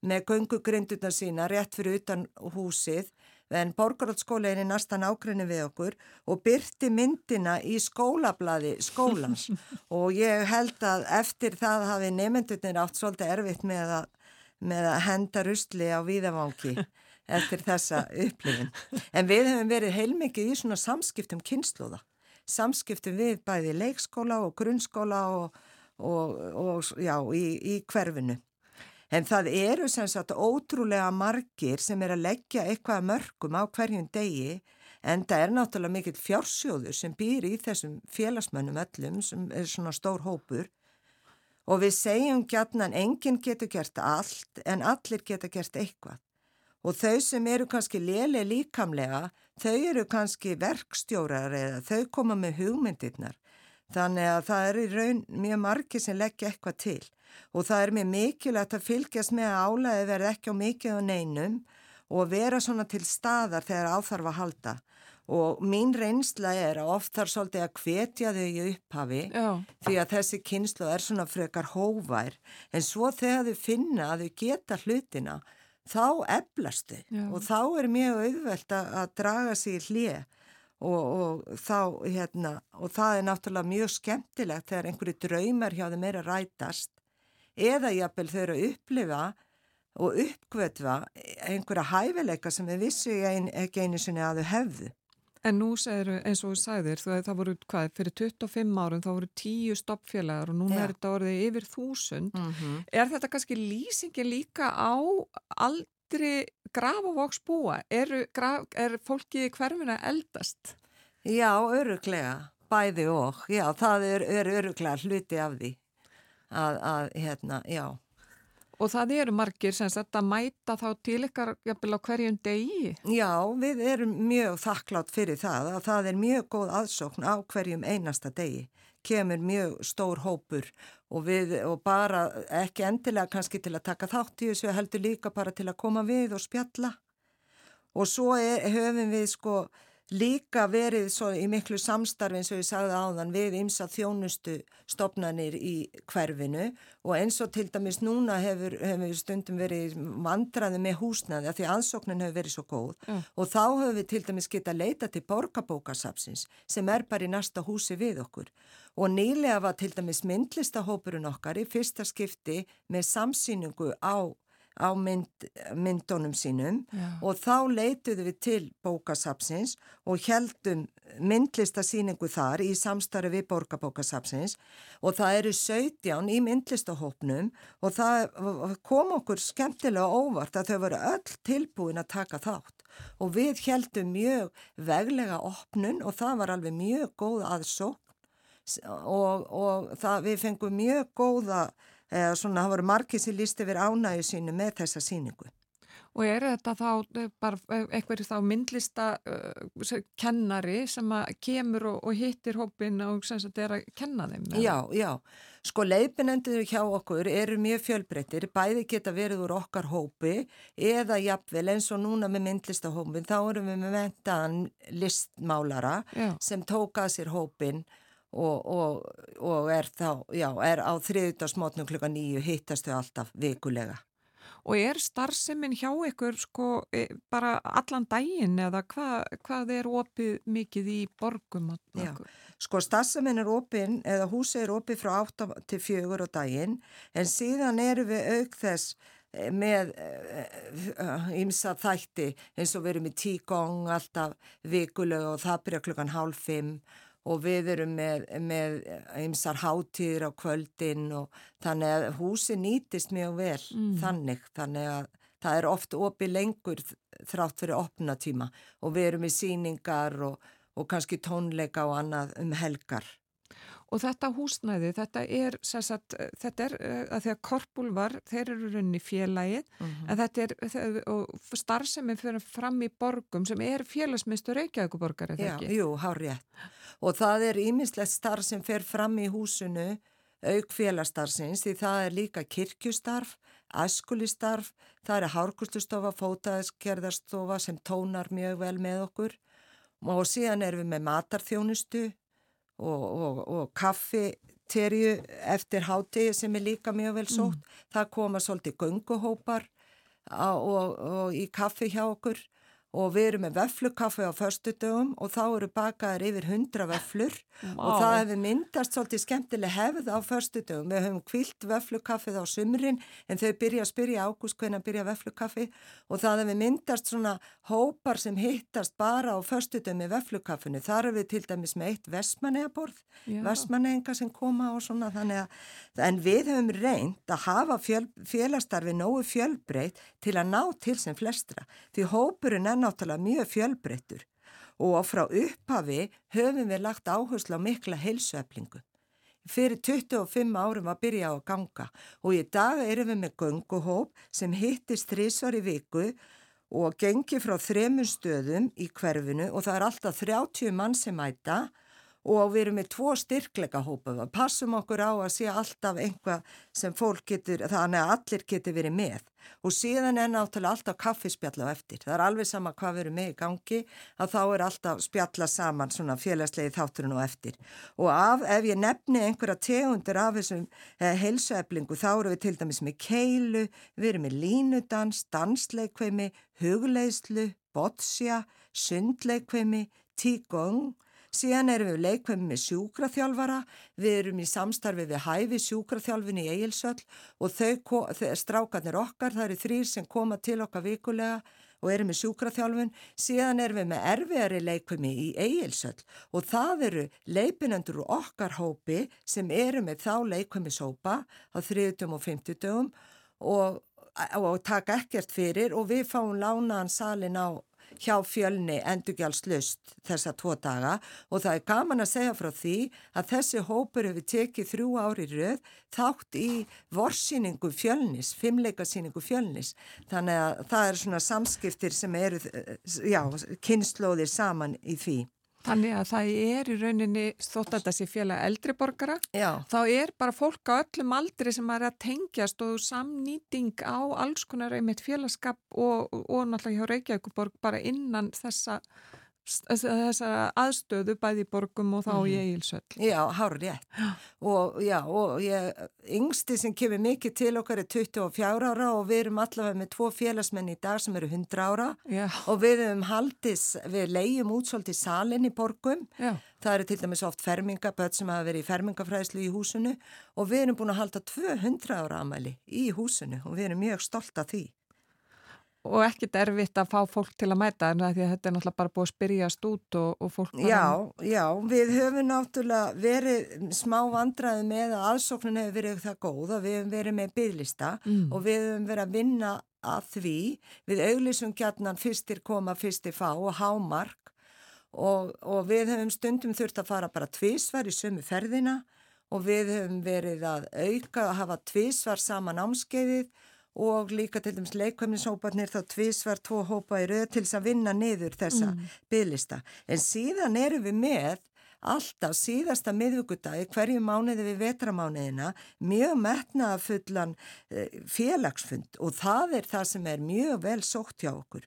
með göngugrinduna sína rétt fyrir utan húsið en borgarhaldsskóli í næstan ákveðinu við okkur og byrti myndina í skólablaði skólans og ég held að eftir það hafi nefndunir átt svolítið erfitt með að, með að henda rusli á víðavangi eftir þessa upplifin. En við hefum verið heilmikið í svona samskiptum kynnslóða samskiptum við bæði leikskóla og grunnskóla og, og, og já, í, í hverfinu. En það eru sem sagt ótrúlega margir sem er að leggja eitthvað mörgum á hverjum degi en það er náttúrulega mikill fjársjóður sem býr í þessum félagsmönnum öllum sem er svona stór hópur og við segjum gætna en enginn getur gert allt en allir getur gert eitthvað og þau sem eru kannski léle líkamlega þau eru kannski verkstjórar eða þau koma með hugmyndirnar. Þannig að það er í raun mjög margi sem leggja eitthvað til og það er mjög mikilvægt að fylgjast með að álæði verði ekki á mikið og neinum og vera svona til staðar þegar áþarf að halda. Og mín reynsla er að oft þarf svolítið að hvetja þau í upphafi Já. því að þessi kynslu er svona frekar hóvær en svo þegar þau finna að þau geta hlutina þá eflastu og þá er mjög auðvelt að, að draga sér í hlið og, og þá hérna og það er náttúrulega mjög skemmtilegt þegar einhverju draumar hjá þeim er að rætast eða jápil þau eru að upplifa og uppkvötva einhverja hæfileika sem við vissu ekki einu sinni að þau hefðu.
En nú segir eins og þú sagðir, það voru hvað, fyrir 25 árum þá voru 10 stoppfélagar og núna ja. er þetta orðið yfir þúsund. Mm -hmm. Er þetta kannski lýsingi líka á aldri grafavóksbúa? Er, graf, er fólki hverfina eldast?
Já, öruglega, bæði og, já, það er, er öruglega hluti af því að, að hérna, já.
Og það eru margir sem sagt að mæta þá til ykkar jafnvel á hverjum degi?
Já, við erum mjög þakklátt fyrir það að það er mjög góð aðsókn á hverjum einasta degi. Kemur mjög stór hópur og, við, og bara ekki endilega kannski til að taka þátt í þessu heldur líka bara til að koma við og spjalla. Og svo er, höfum við sko líka verið svo í miklu samstarfi eins og ég sagði áðan við ymsa þjónustu stopnanir í hverfinu. Og eins og til dæmis núna hefur, hefur stundum verið vandraði með húsnaði að því aðsóknin hefur verið svo góð. Mm. og þá hefur við til dæmis geta leita til borgarbókasapsins sem er bara í næsta húsi við okkur. Og nýlega var til dæmis myndlistahópurinn okkar í fyrsta skipti með samsýningu á á mynd, myndunum sínum Já. og þá leituðu við til bókasapsins og heldum myndlistasýningu þar í samstarfi við borgarbókasapsins og það eru 17 í myndlistahópnum og það kom okkur skemmtilega óvart að þau voru öll tilbúin að taka þátt og við heldum mjög veglega opnun og það var alveg mjög góð aðsók og, og það, við fengum mjög góða eða svona, það voru margir sem líst yfir ánægu sínu með þessa síningu.
Og er þetta þá eh, bara eh, eitthvað þá myndlista uh, kennari sem kemur og, og hittir hópin og sem þetta er að kenna þeim?
Eða? Já, já. Sko leipinendur hjá okkur eru mjög fjölbreyttir, bæði geta verið úr okkar hópi eða jafnvel eins og núna með myndlistahópin, þá erum við með mentaðan listmálara já. sem tókað sér hópin og, og, og er þá, já, er á þriðdagsmotnum klukka nýju hittastu alltaf vikulega.
Og er starfseminn hjá ykkur sko e, bara allan daginn eða hvað, hvað er opið mikið í borgum?
Já, sko starfseminn er opið eða húsi er opið frá 8 til 4 á daginn en síðan eru við auk þess e, með ymsa e, þætti eins og við erum í tíkong alltaf vikulega og það byrja klukkan hálf 5 og við erum með, með ymsar hátíðir á kvöldin og þannig að húsi nýtist mjög vel mm. þannig, þannig að það er oft opið lengur þrátt fyrir opnatíma og við erum í síningar og, og kannski tónleika og annað um helgar.
Og þetta húsnæði, þetta er, sagt, þetta er eh, að því að korpulvar, þeir eru runni félagið, uh mhm. -huh. en þetta er, og starfsemi fyrir fram í borgum sem er félagsmyndstur Reykjavíkuborgar,
eða ekki? Já, jú, hár rétt. Og það er ímislegt starf sem fer fram í húsinu, auk félagstarfsins, því það er líka kirkjustarf, æskulistarf, það er hárkustustofa, fótaðiskerðarstofa sem tónar mjög vel með okkur og síðan erum við með matarþjónustu, og, og, og kaffiterju eftir hátegi sem er líka mjög vel sótt. Mm. Það koma svolítið gunguhópar og, og í kaffi hjá okkur og við erum með vöflukaffi á förstu dögum og þá eru bakaðar yfir hundra vöflur wow. og það hefur myndast svolítið skemmtileg hefð á förstu dögum. Við höfum kvilt vöflukaffið á sumrin en þau byrja að spyrja ágúst hvernig byrja vöflukaffi og það hefur myndast svona hópar sem hittast bara á förstu dögum með vöflukaffinu. Þar er við til dæmis með eitt vestmannegaborð, vestmannega sem koma og svona þannig að en við höfum reynd að hafa fjöl, félastarfi nógu fjölbreytt til að ná til sem flestra því hópurinn náttúrulega mjög fjölbreyttur og frá upphafi höfum við lagt áherslu á mikla heilsueflingu. Fyrir 25 árum að byrja á að ganga og í dag erum við með gunguhóp sem hittist þrísvar í viku og gengi frá þremun stöðum í hverfinu og það er alltaf 30 mann sem mæta og við erum með tvo styrkleika hópa við passum okkur á að sé alltaf einhvað sem fólk getur, þannig að allir getur verið með. Og síðan er náttúrulega alltaf kaffispjalla á eftir, það er alveg sama hvað við erum með í gangi að þá er alltaf spjalla saman svona félagslegi þátturinn og eftir. Og af, ef ég nefni einhverja tegundir af þessum eh, heilsueflingu þá eru við til dæmis með keilu, við erum með línudans, dansleikveimi, hugleislu, botsja, sundleikveimi, tíkong Síðan erum við leikvömi með sjúkraþjálfara, við erum í samstarfi við hæfi sjúkraþjálfin í Egilsöll og þau, strákarnir okkar, það eru þrýr sem koma til okkar vikulega og erum með sjúkraþjálfun. Síðan erum við með erfiðari leikvömi í Egilsöll og það eru leipinendur og okkar hópi sem eru með þá leikvömi sópa á 30 og 50 dögum og, og taka ekkert fyrir og við fáum lánaðan salin á hjá fjölni endurgjálslust þessa tvo daga og það er gaman að segja frá því að þessi hópur hefur tekið þrjú ári rauð þátt í vorsýningu fjölnis, fimmleikasýningu fjölnis. Þannig að það er svona samskiptir sem eru, já, kynnslóðir saman í því.
Þannig að það er í rauninni þótt að þessi félag eldri borgara, Já. þá er bara fólk á öllum aldri sem er að tengjast og samnýting á alls konar einmitt félagskap og, og náttúrulega hjá Reykjavíkuborg bara innan þessa þessa aðstöðu bæði borgum og þá mm. í mhm. eigilsöll.
Já, hár rétt. Og já, og ég, yngsti sem kemur mikið til okkar er 24 ára og við erum allavega með tvo félagsmenn í dag sem eru 100 ára já. og við erum haldis, við leiðum útsólt í salin í borgum. Já. Það eru til dæmis oft fermingaböld sem hafa verið í fermingafræðslu í húsinu og við erum búin að halda 200 ára amæli í húsinu og við erum mjög stolt af því
og ekkit erfitt að fá fólk til að mæta en því að þetta er náttúrulega bara búið að spyrjast út og, og fólk bara...
Já, já, við höfum náttúrulega verið smá vandraði með að aðsóknin hefur verið það góð og við höfum verið með bygglista mm. og við höfum verið að vinna að því við auglísum gætnan fyrstir koma, fyrstir fá og hámark og, og við höfum stundum þurft að fara bara tvísvar í sömu ferðina og við höfum verið að auka að hafa tvísvar saman ámskeiðið og líka til dæmis leikvæmnishópanir þá tvísvar tvo hópa í rauð til þess að vinna niður þessa mm. bygglista. En síðan erum við með alltaf síðasta miðvíkudagi hverju mánuði við vetramánuðina mjög metnaðafullan eh, félagsfund og það er það sem er mjög vel sótt hjá okkur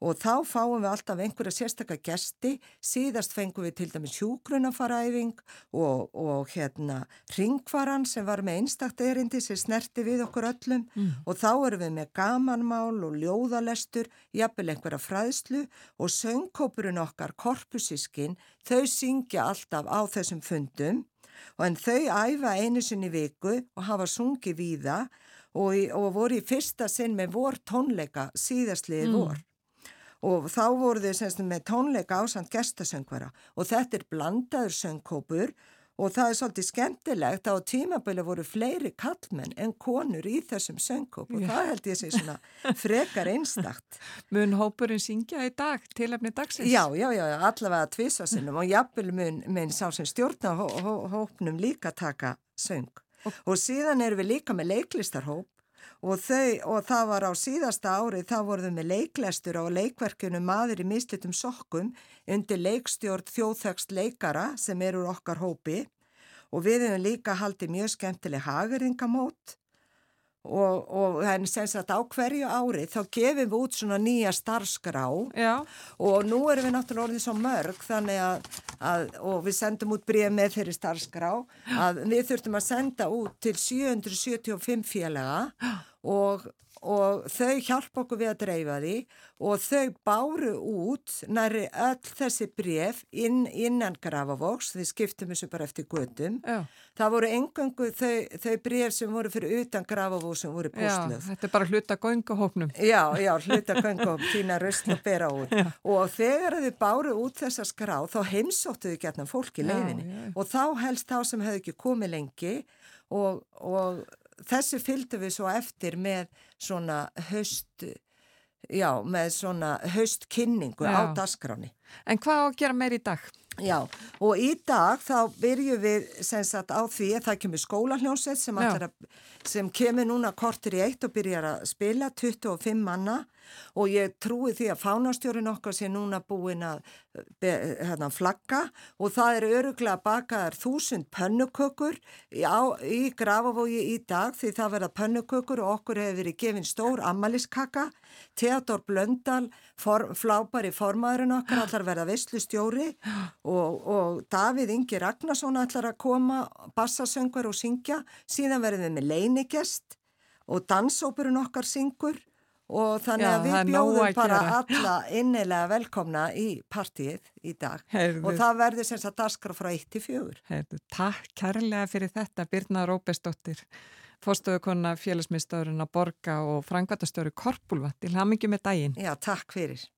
og þá fáum við alltaf einhverja sérstakka gesti, síðast fengum við til dæmis hjúgrunafaræfing og, og hérna ringvaran sem var með einstakt erindi sem snerti við okkur öllum. Mm. og þá erum við með gamanmál og ljóðalestur, jafnvel einhverja fræðslu. Og söngkópurinn okkar, korpusískin, þau syngja alltaf á þessum fundum. Og en þau æfa einu sinni viku og hafa sungið víða. Og, og voru í fyrsta sinn með vor tónleika síðastliði mm. vor og þá voru þau semst með tónleika ásand gestasöngvara og þetta er blandaður söngkópur og það er svolítið skemmtilegt að á tímabölu voru fleiri kallmenn en konur í þessum söngkóp og það held ég sé svona frekar einstakt.
Mun hópurinn syngja í dag, tilefni dagsins?
Já, já, já, allavega tvísasinnum og jafnvel mun, mun sá sem stjórna hó, hó, hópnum líka taka söng. Og, og síðan erum við líka með leiklistarhóp og, þau, og það var á síðasta ári þá voruðum við leiklestur á leikverkjunum maður í mislitum sokkum undir leikstjórn þjóðþögst leikara sem eru okkar hópi. Og við hefum líka haldið mjög skemmtileg hageringamót og, og henni senst að á hverju ári þá gefum við út svona nýja starfskrá. Já. og nú erum við náttúrulega orðið svo mörg þannig að, að og við sendum út bregð með þeirri starfskrá að við þurftum að senda út til 775 félaga og og þau hjálpa okkur við að dreifa því og þau báru út næri öll þessi bref inn, innan Grafavox, þau skiptum þessu bara eftir gödum. Já. Það voru engangu þau, þau bref sem voru fyrir utan Grafavox sem voru.
Já, þetta er bara hluta göngahópnum.
Já, já, hluta göngahópnum, þína röstn og bera út. Já. Og þegar þau báru út þessa skrá þá heimsóttu þau gætna fólk í leiðinni og þá helst þá sem hefði ekki komið lengi og, og þessu fylgdu við svo eftir með svona höst, já, með svona höstkynningu já. á dasgráni.
En hvað á að gera meir í dag?
Já, og í dag þá byrju við sagt, á því að það kemur skólahljónsett sem, sem kemur núna kortur í eitt og byrjar að spila 25 manna og ég trúi því að fánastjórin okkar sé núna búin að hérna, flagga. Og það er öruglega bakaðar þúsund pönnukökur í, í grafavogi í dag því það verða pönnukökur og okkur hefur verið gefin stór ammaliskaka Theodor Blöndal for, flápar í formaðurinn okkar allar verða visslustjóri og, og Davíð Ingi Ragnarsson allar að koma bassasöngur og syngja. Síðan verðum við með leinigest og dansópurinn okkar syngur og þannig Já, að við bjóðum bara alla innilega velkomna í partíið í dag Heyrðu. og það verður sem sagt askra frá 1 til 4.
Takk kærlega fyrir þetta Birna Róbesdóttir, fórstöðukonna félagsmiðstöðurinn að borga og frangvætastöru Korpulva til hamingi með daginn.
Já, takk fyrir.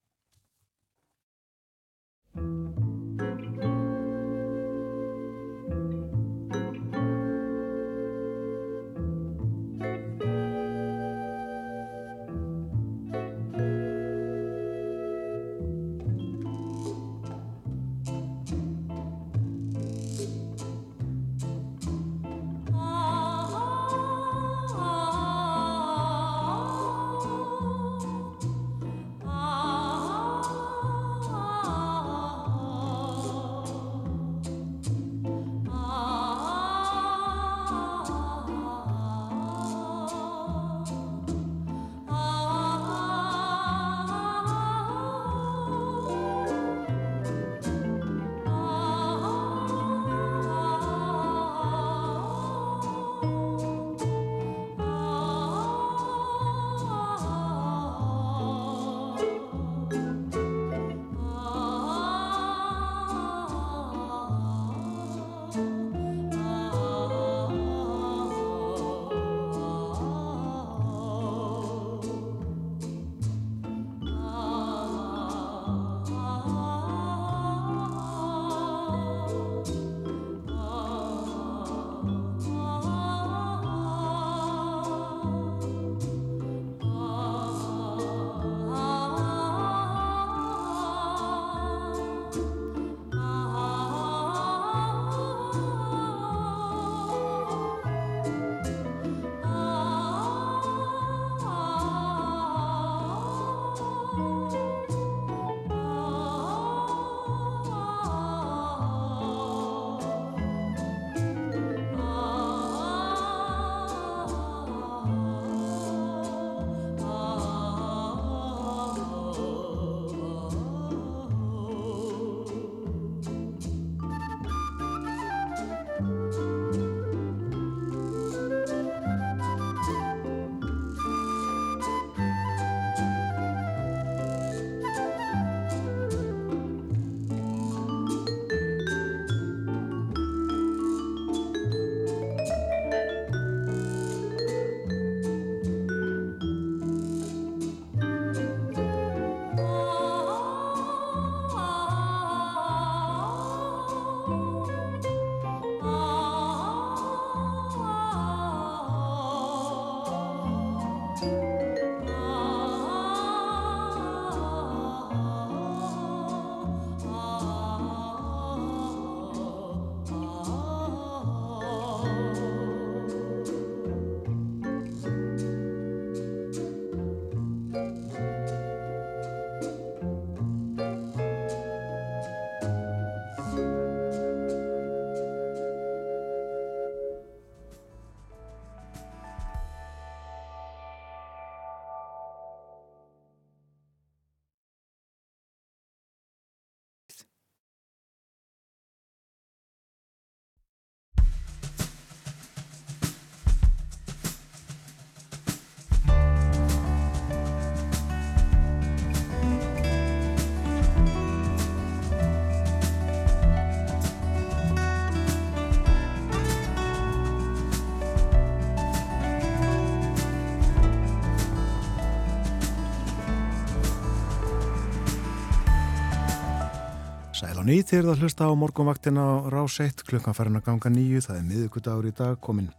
Á nýtt þegar það hlusta á morgunvaktina á rás 1 klukkan farin að ganga nýju, það er miðugudagur í dag komin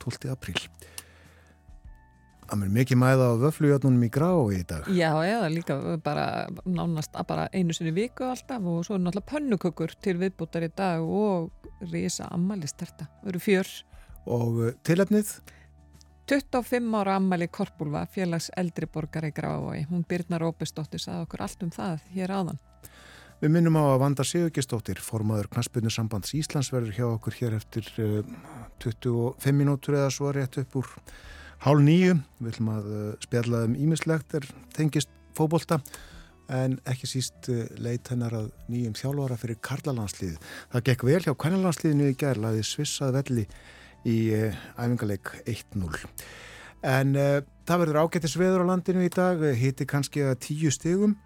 12. apríl Það mér mikið mæða á vöflujotnunum í grá í dag
Já, eða líka bara nánast bara einu sinni viku alltaf og svo er náttúrulega pönnukökur til viðbútar í dag og risa ammalist þetta, það eru fjör
Og uh, tilefnið
25 ára ammali Korpúlva, félags eldri borgar í Grafavói. Hún Birnar Óbestóttir sagði okkur allt um það hér áðan.
Við minnum á að Vanda Sigurgistóttir, formaður Knaspunni sambands Íslands verður hjá okkur hér eftir uh, 25 minútur eða svo rétt upp úr hálf nýju. Við ætlum að uh, spjalla um ímislegt er tengist fóbolta en ekki síst uh, leit hennar að nýjum þjálfara fyrir Karlalandslið. Það gekk vel hjá Kvennalandsliðinu í gerð, laði svissað velli í æfingarleik 1-0. En uh, það verður ágættis veður á landinu í dag, hiti kannski að tíu stegum.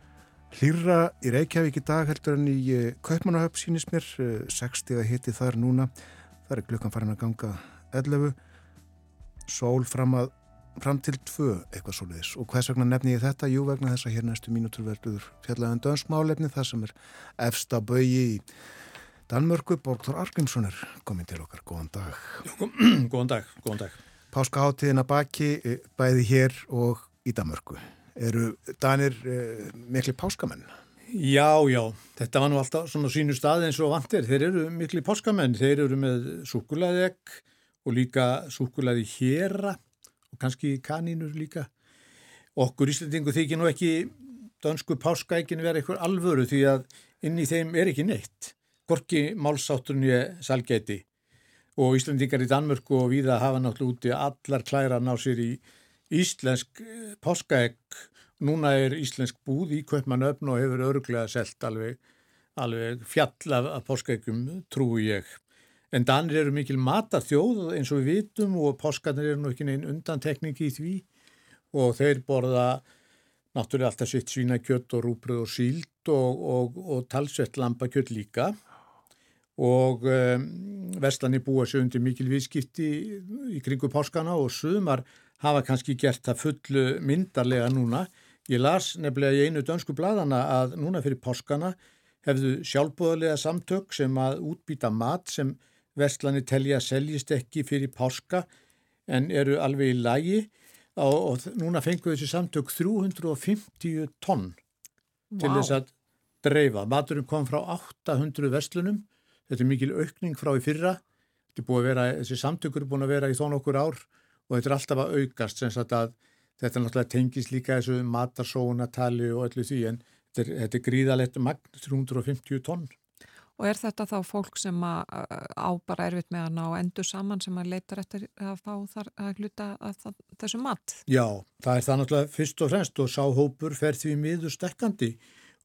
Hlýra í Reykjavík í dag heldur en í uh, Kaupmannahöpp sínist mér, 60 að hiti þar núna. Það er klukkan farin að ganga 11. Sól fram, að, fram til 2 eitthvað svoleiðis. Og hvers vegna nefni ég þetta? Jú vegna þess að hér næstu mínútur verður fjallaðan dönsmálefni það sem er efsta bögi í Danmörku, Borgþór Argrímsson er komin til okkar, góðan dag.
góðan dag, góðan dag.
Páskaháttíðina baki, eh, bæði hér og í Danmörku. Eru Danir eh, miklu páskamenn?
Já, já, þetta var nú alltaf svona sínu stað eins og vantir. Þeir eru miklu páskamenn, þeir eru með súkulæðegg og líka súkulæði héra og kannski kanínur líka. Okkur Íslandingu þykir nú ekki dansku páskaækin vera eitthvað alvöru því að inn í þeim er ekki neitt gorki málsáttunni salgæti og Íslandingar í Danmörku og viða hafa náttúrulega úti allar klæra ná sér í íslensk eh, páskaegg. Núna er íslensk búð í Kaupmannöfn og hefur örglega selt alveg, alveg fjall af, páskaeggum, trúi ég. En Danir eru mikil mataþjóð eins og við vitum og páskarnir eru nú ekki neinn undantekning í því og þeir borða náttúrulega alltaf sitt svínakjött og rúbröð og síld og, og, og talsvett lampakjött líka og um, Vestlani búa sig undir mikil viðskipti í kringu páskana og sumar hafa kannski gert það fullu myndarlega núna. Ég las nefnilega í einu dönsku bladana að núna fyrir páskana hefðu sjálfbúðarlega samtök sem að útbýta mat sem Vestlani telja seljist ekki fyrir páska en eru alveg í lagi og, og núna fenguðu þessi samtök 350 tonn wow. til þess að dreifa. Maturinn kom frá 800 vestlunum Þetta er mikil aukning frá í fyrra. Vera, þessi samtökur er búin að vera í þón okkur ár og þetta er alltaf að aukast sem sagt að þetta náttúrulega tengis líka þessu matarsónatali og öllu því en þetta er, þetta er gríðalegt magn 350 tonn.
Og er þetta þá fólk sem að, á bara erfitt með að ná endur saman sem að leitar eftir að fá þar að hluta þessu mat?
Já, það er það náttúrulega fyrst og fremst og sáhópur fer því miður stekkandi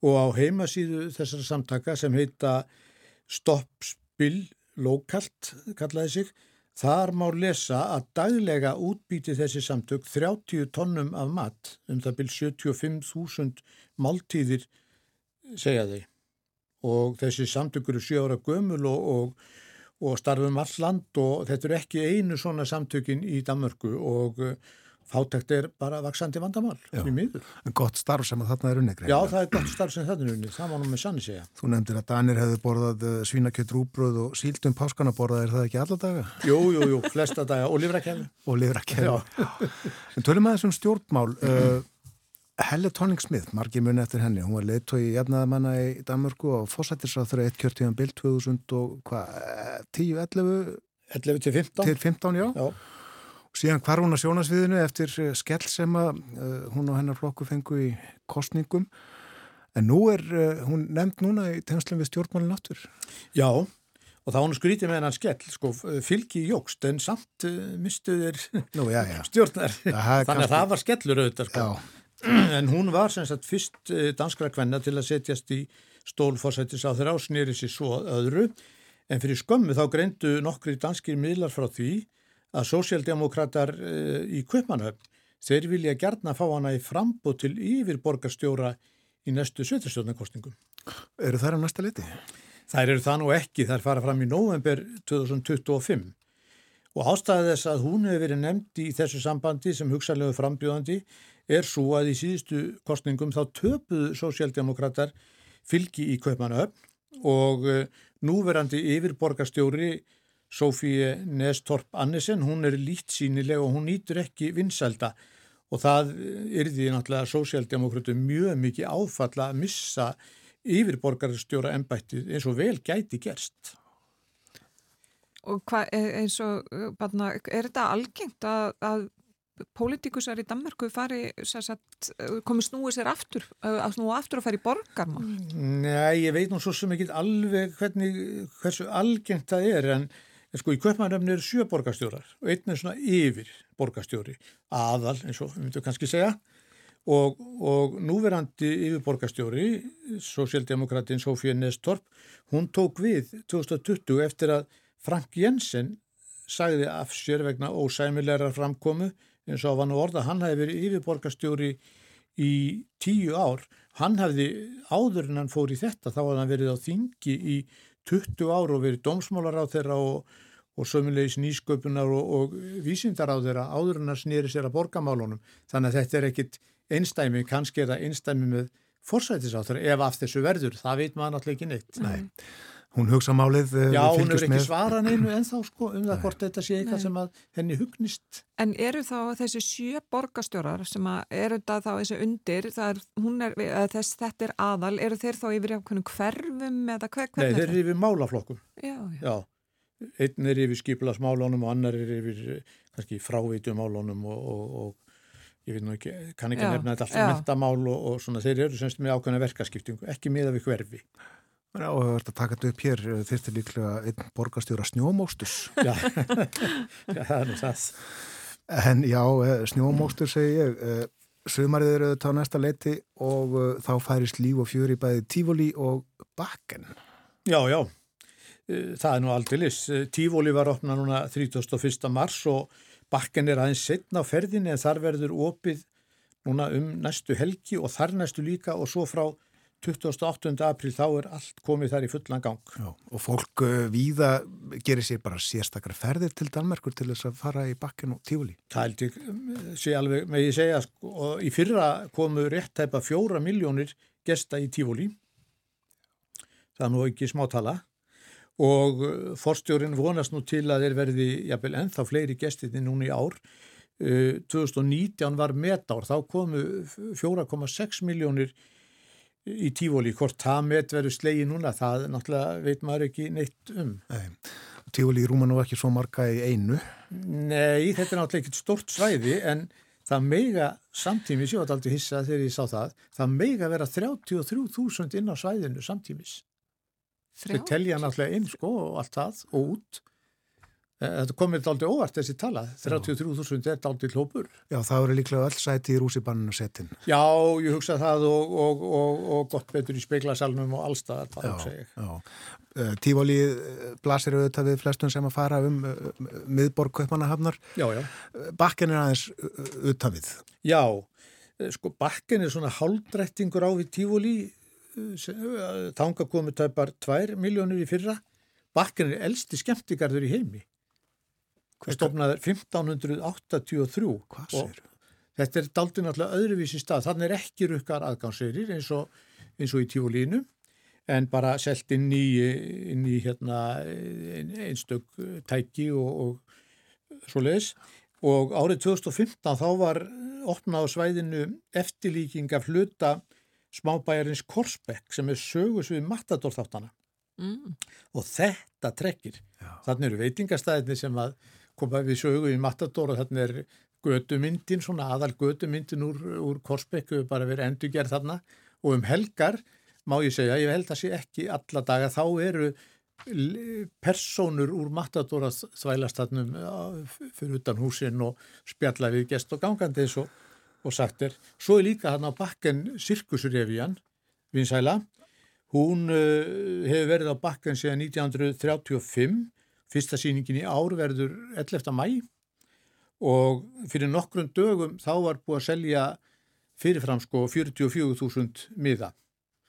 og á heimasíðu þessara samtaka sem heita Stoppspill Lokalt kallaði sig. Þar má lesa að daglega útbíti þessi samtök 30 tónnum af mat um það byrj 75.000 máltíðir segja þeir. Og þessi samtök eru 7 ára gömul og, og, og starfum all land og þetta eru ekki einu svona samtökin í Danmörku og fátækt er bara vaksandi vandamál í miður.
En gott starf sem að þarna er unni
greið. Já, það er gott starf sem þarna er unni, það má nú með sann segja.
Þú nefndir að Danir hefði borðað eh, svínakjött rúbröð og síldum páskana borðað, er það ekki alla daga?
Jú, jú, jú, flesta daga og livrakefni.
Og livrakefni. en tölum að þessum stjórnmál, uh, Helle Tóning-Smith, margir muni eftir henni, hún var leiðtói í jafnaðamanna í Danmörku og fósættisrað þrjá eitt kjörtíðan bild 2000 og hvað, 10, 11?
11 til 15.
Til 15, já. já síðan hvar hún að sjónasviðinu eftir eh, skell sem að uh, hún og hennar flokku fengu í kostningum en nú er uh, hún nefnd núna í tegnslum við stjórnmálinn áttur
Já, og þá hún skrítið með hennar skell sko, fylgi í jógst en samt mistuðir stjórnar. Þannig að það var skellur auðvitað sko. en hún var sem sagt fyrst danskra kvenna til að setjast í stólforsættis á þeirra ásnýri sér svo öðru. En fyrir skömmu þá greindu nokkri danskir miðlar frá því að sósjaldemokrater uh, í Kvöpmanhöfn, þeir vilja gerna fá hana í frambóð til yfirborgarstjóra í næstu sveitarstjórnarkostningum.
Eru það á næsta liti?
Það eru það nú ekki, það er farað fram í november 2025 og ástæðið þess að hún hefur verið nefnd í þessu sambandi sem hugsalegu frambjóðandi er svo að í síðustu kostningum þá töpuðu sósjaldemokrater fylgi í Kvöpmanhöfn og uh, núverandi yfirborgarstjóri Sofíi Nestorp Annesen, hún er lít sínileg og hún nýtur ekki vinsælda og það yrði náttúrulega sósjaldemokratu mjög mikið áfalla að missa yfirborgarstjóra ennbættið eins og vel gæti gerst.
Og hvað eins og, barna, er þetta algengt að, að pólitíkusar í Danmarku fari sagt, komið snúið sér aftur að snúa aftur og fari í borgarmál?
Nei, ég veit nú svo sem ekki alveg hvernig, hversu algengt það er en sko í Köpmannöfni eru sjö borgarstjórar og einn er svona yfir borgarstjóri aðal eins og við myndum kannski segja. Og, og núverandi yfir borgarstjóri Sosialdemokratin Sofía Nestorp hún tók við 2020 eftir að Frank Jensen sagði af sér vegna ósæmilegra framkomu eins og hann orða, hann hefði verið yfirborgarstjóri í tíu ár, hann hefði áður en hann fór í þetta, þá hefði hann verið á þingi í 20 ár og verið dómsmálar á þeirra og, og sömulegis nýsköpunar og, og vísindar á þeirra áður en hann snýri sér að borgamálunum, þannig að þetta er ekkit einstæmi, kannski er það einstæmi með forsætisáþur ef af þessu verður, það veit maður náttúrulega ekki neitt.
Nei. Hún hugsa málið
eh, Já, hún hefur ekki svarað neinu en þá sko um það hvort þetta sé eitthvað sem að henni hugnist.
En eru þá þessi sjö borgastjórar sem að eru þetta þá þessi undir, er, er, þess, þetta er aðal, eru þeir þá yfir hverfum eða hver,
Nei, þeir eru yfir málaflokkum.
Já, já.
já. Einn er yfir skipilasmálunum og annar er yfir kannski frávítumálunum og, og, og ég veit nú ekki, kann ekki já, nefna þetta alltaf mentamál og, og svona þeir eru semst með ákveðna verkaskiptingu, ekki miða við hverfi.
Það er áhugavert að taka þetta upp hér þurfti líklega einn borgastjóra snjómóstus
Já, já það er nú það.
En já, eh, snjómóstur segi ég eh, Sumarið eru þetta á næsta leiti og eh, þá færist líf og fjöri bæði tífóli og bakken.
Já, já, það er nú aldrei lis Tífóli var opnað núna 31. mars og bakken er aðeins setna á ferðinni en þar verður opið núna um næstu helgi og þar næstu líka og svo frá 28. april þá er allt komið þar í fullan gang.
Já, og fólk uh, víða gerir sér bara sérstakar ferðir til Danmarkur til þess að fara í bakken og tífuli.
Það held ég um, sé alveg með ég segja sko, og í fyrra komu rétt tæpa fjóra miljónir gesta í tífuli það er nú ekki smátala og uh, forstjórin vonast nú til að þeir verði jafnvel ennþá fleiri gestinni núni í ár 2019 uh, var metár, þá komu 4,6 miljónir í tífóli, hvort það met verður slegi núna, það náttúrulega veit maður ekki neitt um. Nei.
Tífóli rúma nú ekki svo marga í einu?
Nei, þetta er náttúrulega ekkit stort svæði en það meiga samtímis, ég var aldrei hissað þegar ég sá það, það meiga vera 33.000 inn á svæðinu samtímis. Þau telja náttúrulega inn sko og allt það og út þetta komir aldrei óvart þessi tala, 33.000 er aldrei hlópur.
Já, það eru líklega öll sæti í rúsibanninu setin.
Já, ég hugsa það og, og, og, og gott betur í speiklasalunum og allstað, það hugsa ég. Já,
uh, Tífóli blasir auðvitað við flestun sem að fara um miðborg Kaupmannahafnar.
Já, já.
Bakken er aðeins auðvitað við.
Já, sko bakken er svona hálfdrættingur á við Tífóli, þanga komið tæpar 2 miljónir í fyrra. Bakken er elsti skemmtigarður í heimi stofnaður 1583
Hvað sér?
Þetta er daldi náttúrulega öðruvísi stað. Þannig er ekki rukkar aðgangseirir eins og, eins og í tífólínu en bara selt inn í, inn í hérna, einstök tæki og, og svo leiðis og árið 2015 þá var opnað á svæðinu eftirlíking af hluta smábæjarins Korsbekk sem er sögus við matadórþáttana mm. og þetta trekkir. Þannig eru veitingastæðinni sem að koma við sögu í Matador og þarna er gödumyndin, svona aðal gödumyndin úr, úr Korsbekku bara verið endurgerð þarna. Og um helgar má ég segja, ég held að sé ekki alla daga, þá eru personur úr Matador að þvælast þarna fyrir utan húsin og spjalla við gest og gangandi eins og, og sagt er. Svo er líka hann á bakken Sirkusrevíjan, vinsæla, hún uh, hefur verið á bakken síðan 1935 Fyrsta síningin í ár verður 11. mæ og fyrir nokkrum dögum þá var búið að selja fyrirfram sko 44.000 miða.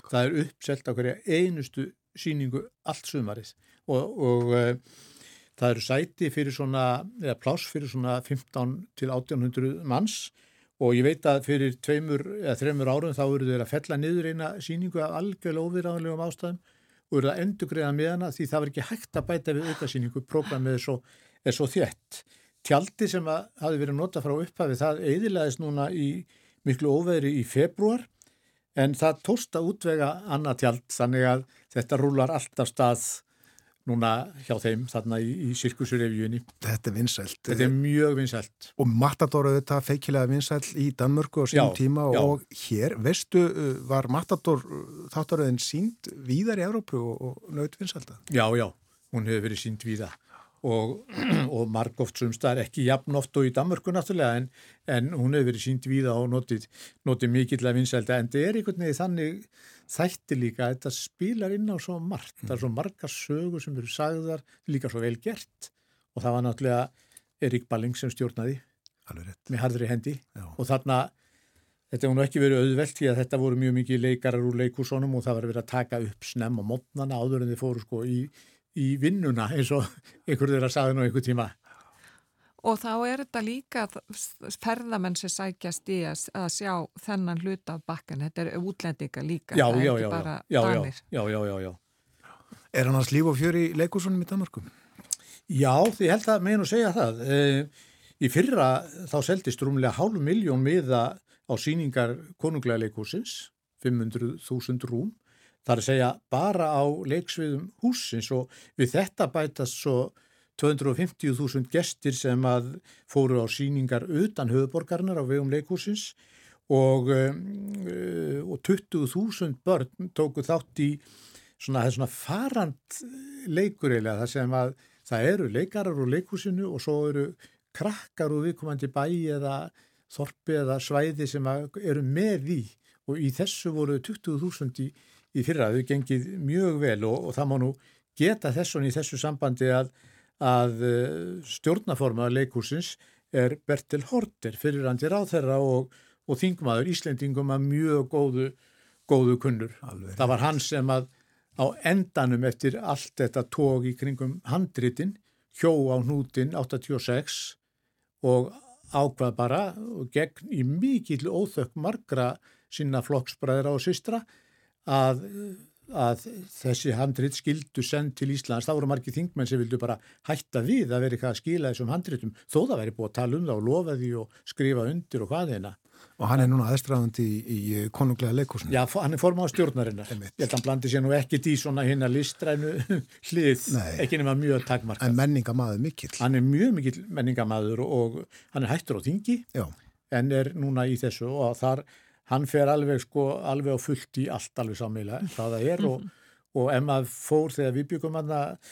Það er uppselt á hverja einustu síningu allt sumarið og, og e, það eru sæti fyrir svona, eða pláss fyrir svona 15 til 1800 manns og ég veit að fyrir tveimur eða þreimur árum þá eru þeir að fella niður eina síningu af algjörlega óviðræðanlegum ástæðum og eru að endugriða með hana því það var ekki hægt að bæta við aukasýningu, prógramið er svo, er svo þjætt. Tjaldi sem að hafi verið nota frá upphafi það eðilaðist núna í miklu óveðri í februar en það tósta útvega annað tjald þannig að þetta rúlar alltaf stað núna hjá þeim þarna í, í sirkusurrevíunni.
Þetta er vinsælt.
Þetta er mjög vinsælt.
Og Matador auðvitað feikilega vinsælt í Danmörku á sínum tíma já. og hér, veistu, uh, var Matador uh, þáttaröðin sínd víðar í Európu og, og naut vinsælta?
Já, já, hún hefur verið sínd víða og, og margóft sumstaðar ekki jafn oft og í Danmörku náttúrulega en, en hún hefur verið sínd víða og notið, notið mikill að vinsælta en þetta er einhvern veginn þannig þætti líka að þetta spilar inn á svo margt, mm. það er svo marga sögur sem eru sagðar, líka svo vel gert. Og það var náttúrulega Erik Balling sem stjórnaði. Með hardri hendi. Já. og þarna þetta hefur nú ekki verið auðvelt því að þetta voru mjög mikið leikarar úr leikúsónum og það var verið að taka upp snemm á mótnana áður en þið fóru sko í, í vinnuna eins og einhver þeirra sagði nú einhver tíma
Og þá er þetta líka ferðamenn sem sækjast í að, að sjá þennan hlut af bakkan. Þetta er útlendinga líka,
já,
það
er
já,
ekki
já, bara
danir. Já, já, já, já.
Er hann að slífa fjöri í leikusunum í Danmarkum?
Já, því held að meginu segja það. E, í fyrra þá seldist rúmlega hálf miljón miða á síningar konunglega leikusins, 500.000 rúm. Það er að segja bara á leiksviðum húsins og við þetta bætast svo 250.000 gestir sem að fóru á síningar utan höfuborgarnar á vegum leikúsins og, um, og 20.000 börn tóku þátt í svona, svona farand leikur eða það sem að það eru leikarar úr leikúsinu og svo eru krakkar úr viðkomandi bæ eða þorpi eða svæði sem eru með í og í þessu voru 20.000 í, í fyrra, þau gengið mjög vel og, og það má nú geta þessun í þessu sambandi að að eh, stjórnaformaða leikúsins er Bertil Horter, fyrirandi ráþherra og, og þingmaður Íslendingum að mjög góðu, góðu kunnur. Alveg. Það var hann sem að á endanum eftir allt þetta tók í kringum handritin, hjó á hnútin 86 og ákvað bara og gegn í mikill óþökk margra sinna flokksbræðra og systra að að þessi handrit skildu send til Íslands, þá voru margir þingmenn sem vildu bara hætta við að vera eitthvað að skila þessum handritum, þó það væri búið að tala um það og lofa því og skrifa undir og hvað þeina.
Og hann er núna aðstræðandi í, í konunglega leikúsinu.
Já, hann er formað á stjórnarinnar. Ég held að hann blandi sér nú ekkit í svona hérna listrænu hlið, ekki nema mjög takmarka.
En menningamæður mikill.
Hann er mjög mikill menningamæður og hann er hættur á þingi, Já. en er núna í þessu og þar hann fer alveg sko alveg á fullt í allt alveg sammeila hvað það er og, og ef maður fór þegar við byggum hann að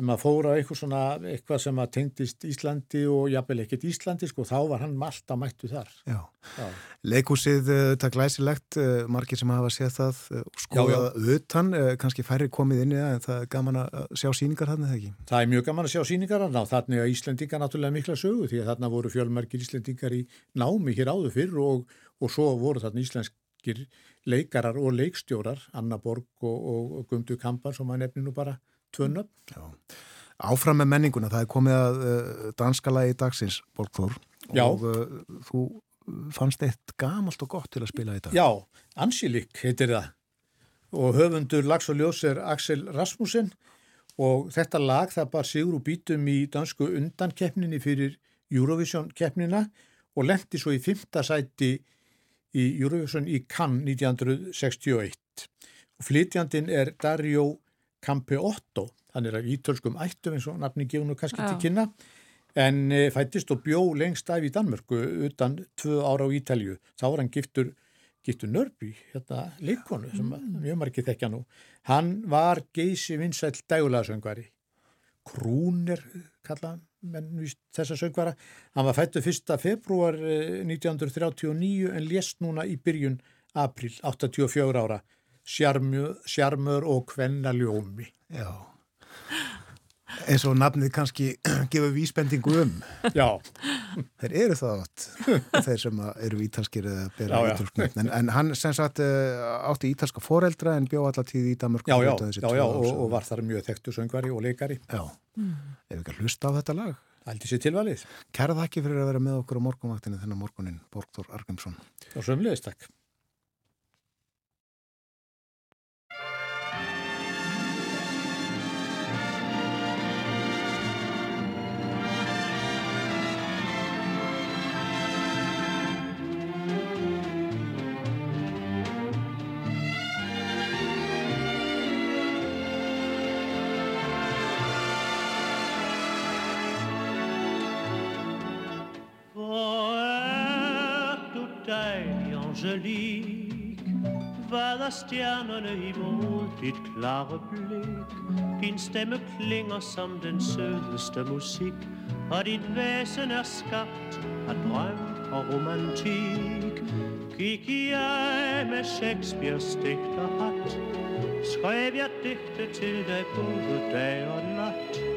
ef maður fór á eitthvað svona eitthvað sem að tengdist Íslandi og jafnvel ekkert Íslandi sko þá var hann alltaf mættu þar
Já, já. Leikúsið þetta uh, glæsilegt, uh, margir sem hafa séð það uh, skoða utan kannski færri komið inn í það en það er gaman að sjá síningar hann eða ekki?
Það er mjög gaman að sjá síningar hann þannig að Íslandingar náttúrulega mikla sögu því að þarna voru fjölmargir Íslandingar í námi hér áður fyrr og og svo voru þarna íslenskir leikarar og leikstjórar Anna Borg og, og, Gumdu Kampan sem að nefni nú bara tvönnum
Áfram með menninguna, það er komið að uh, danska lagi dagsins Borgþór. Og uh, þú fannst eitt gamalt og gott til að spila í dag.
Já, Ansilik heitir það. Og höfundur lags og ljós er Axel Rasmussen. Og þetta lag það bar sigur og bítum í dansku undankeppninni fyrir Eurovision keppnina og lendi svo í fymta sæti í Eurovision í Cannes 1961 og flytjandin er Dario Campeotto. Hann er af ítölskum ættum eins og nafni gefur nú kannski til kynna. En e, fættist og bjó lengst af í Danmörku utan tvö ára á Ítalju þá var hann giftur giftur Nörby, hérna leikonu sem mm. mjög margir þekkja nú. Hann var geysi vinsæl dægulagsöngvari Krúner kallaðan menn þessa söngvara. Hann var fættu 1. februar 1939 eh, en lést núna í byrjun april 84 ára. Sjarmur og kvenna ljómi.
Já. Eins og nafnið kannski gefur vísbendingu um.
Já.
Þeir eru það átt, þeir sem eru ítalskir eða bera ítalsknöfn. En, en hann sem sagt eh, átti ítalska foreldra en bjó allatíð í Damörku.
Já, já, já, og, og var þar mjög þekktu söngvari og leikari.
Já, mm. ef ekki að hlusta á þetta lag.
Aldrei sér tilvalið.
Kæra þakki fyrir að vera með okkur á morgunvaktinu þennan morgunin, Borgþór Argrímsson.
Og sömleðist Oh, er du dejlig,
Angelique, hvad er stjernerne imod dit klare blik? Din stemme klinger som den sødeste musik, og dit væsen er skabt af drøm og romantik. Gik jeg med Shakespeare's digterhat, skrev jeg digte til dig både dag og nat.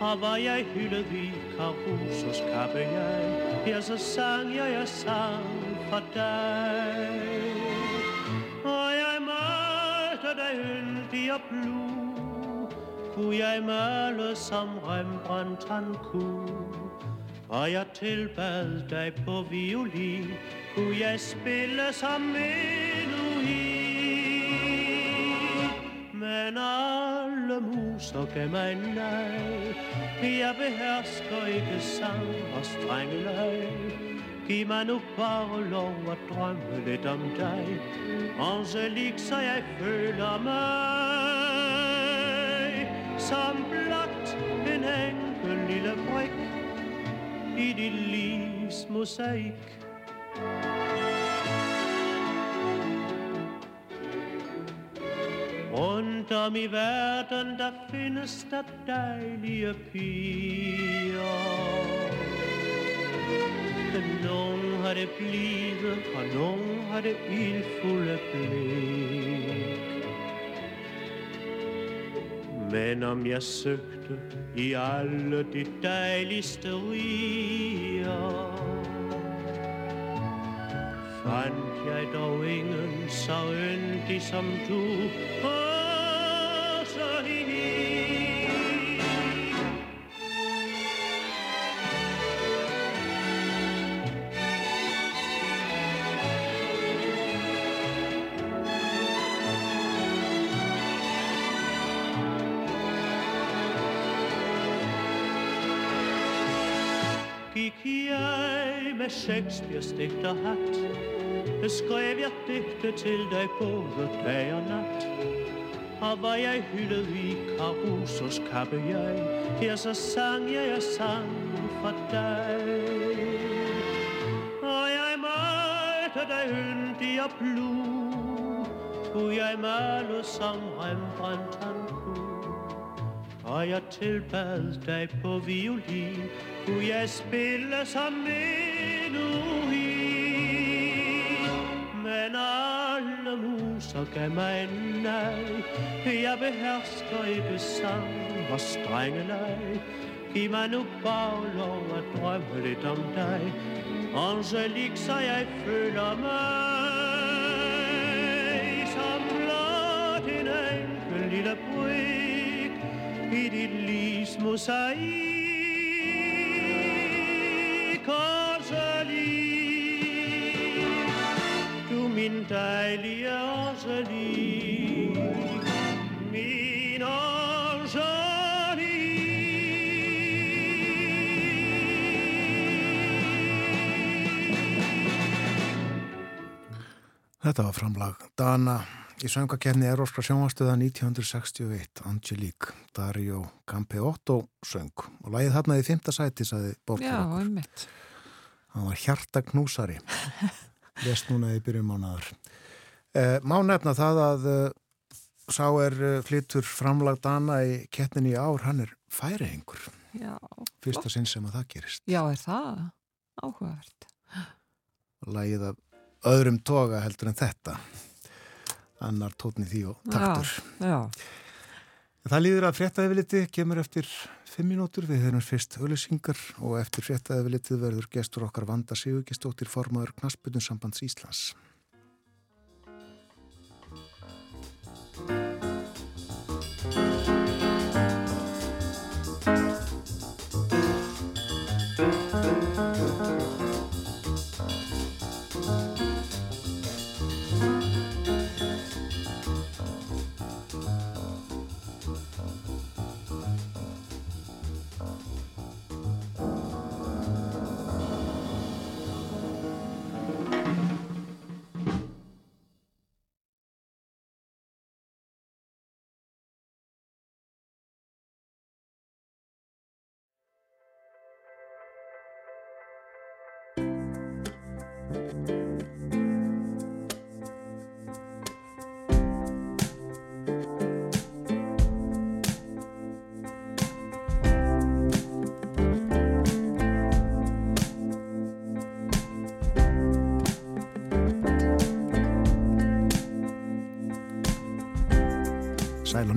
Og var jeg hyldet i Carusos kappe jeg, Ja, så sang jeg, jeg sang for dig. Og jeg malte dig yndig og blue, kunne jeg male som Rembrandt han kunne. Og jeg tilbad dig på violin, kunne jeg spille som en så gav mig nej, jeg behersker ikke sang og strenge leg. Giv mig nu bare lov at drømme lidt om dig, Angelique, så jeg føler mig som blot en enkel lille brik i dit livs mosaik. Rundt om i verden, der findes der dejlige piger. Nogen har det blivet, og nogen har det ildfulde blik. Men om jeg søgte i alle de dejligste riger, fandt jeg dog ingen så yndig som du. Oh! Jeg med Shakespeares digterhat, skrev jeg digte til dig både dag og nat. Og var jeg hyldet i Carusos kappe jeg, her så sang jeg, jeg sang for dig. Og jeg mødte dig yndig og blue, kunne jeg male som Rembrandt han kunne. Og jeg tilbad dig på violin, kunne jeg spille som min. Så gav mig en nej, jeg behersker ikke sang og strenge leg. Giv mig nu bare lov at drømme lidt om dig, Angelique, så jeg føler mig som blot en enkel lille brik i dit livs mosaik. Du min dejlige Angelique, min
Þetta var framlag Dana í söngakefni Eróskra sjónvastöða 1961, Angelique, Dario Campeotto söng og lagið þarna í fymta sæti, saði Bortur
Já,
okkur.
einmitt.
Hann var hjartaknúsari, lest núna í byrjum mánuðar. Eh, má nefna það að eh, sá er eh, flyttur framlag Dana í keppninni í ár, hann er færihengur,
Já,
fyrsta sinn sem að það gerist.
já, er það áhugavert?
Lagið af öðrum toga heldur en þetta, annar tótni því og taktur.
Já,
Það líður að fréttaðifiliti kemur eftir fimm mínútur, við höfum fyrst auðlýsingar og eftir fréttaðifilitið verður gestur okkar Vanda Sigurgistóttir formaður Knasputun sambands Íslands.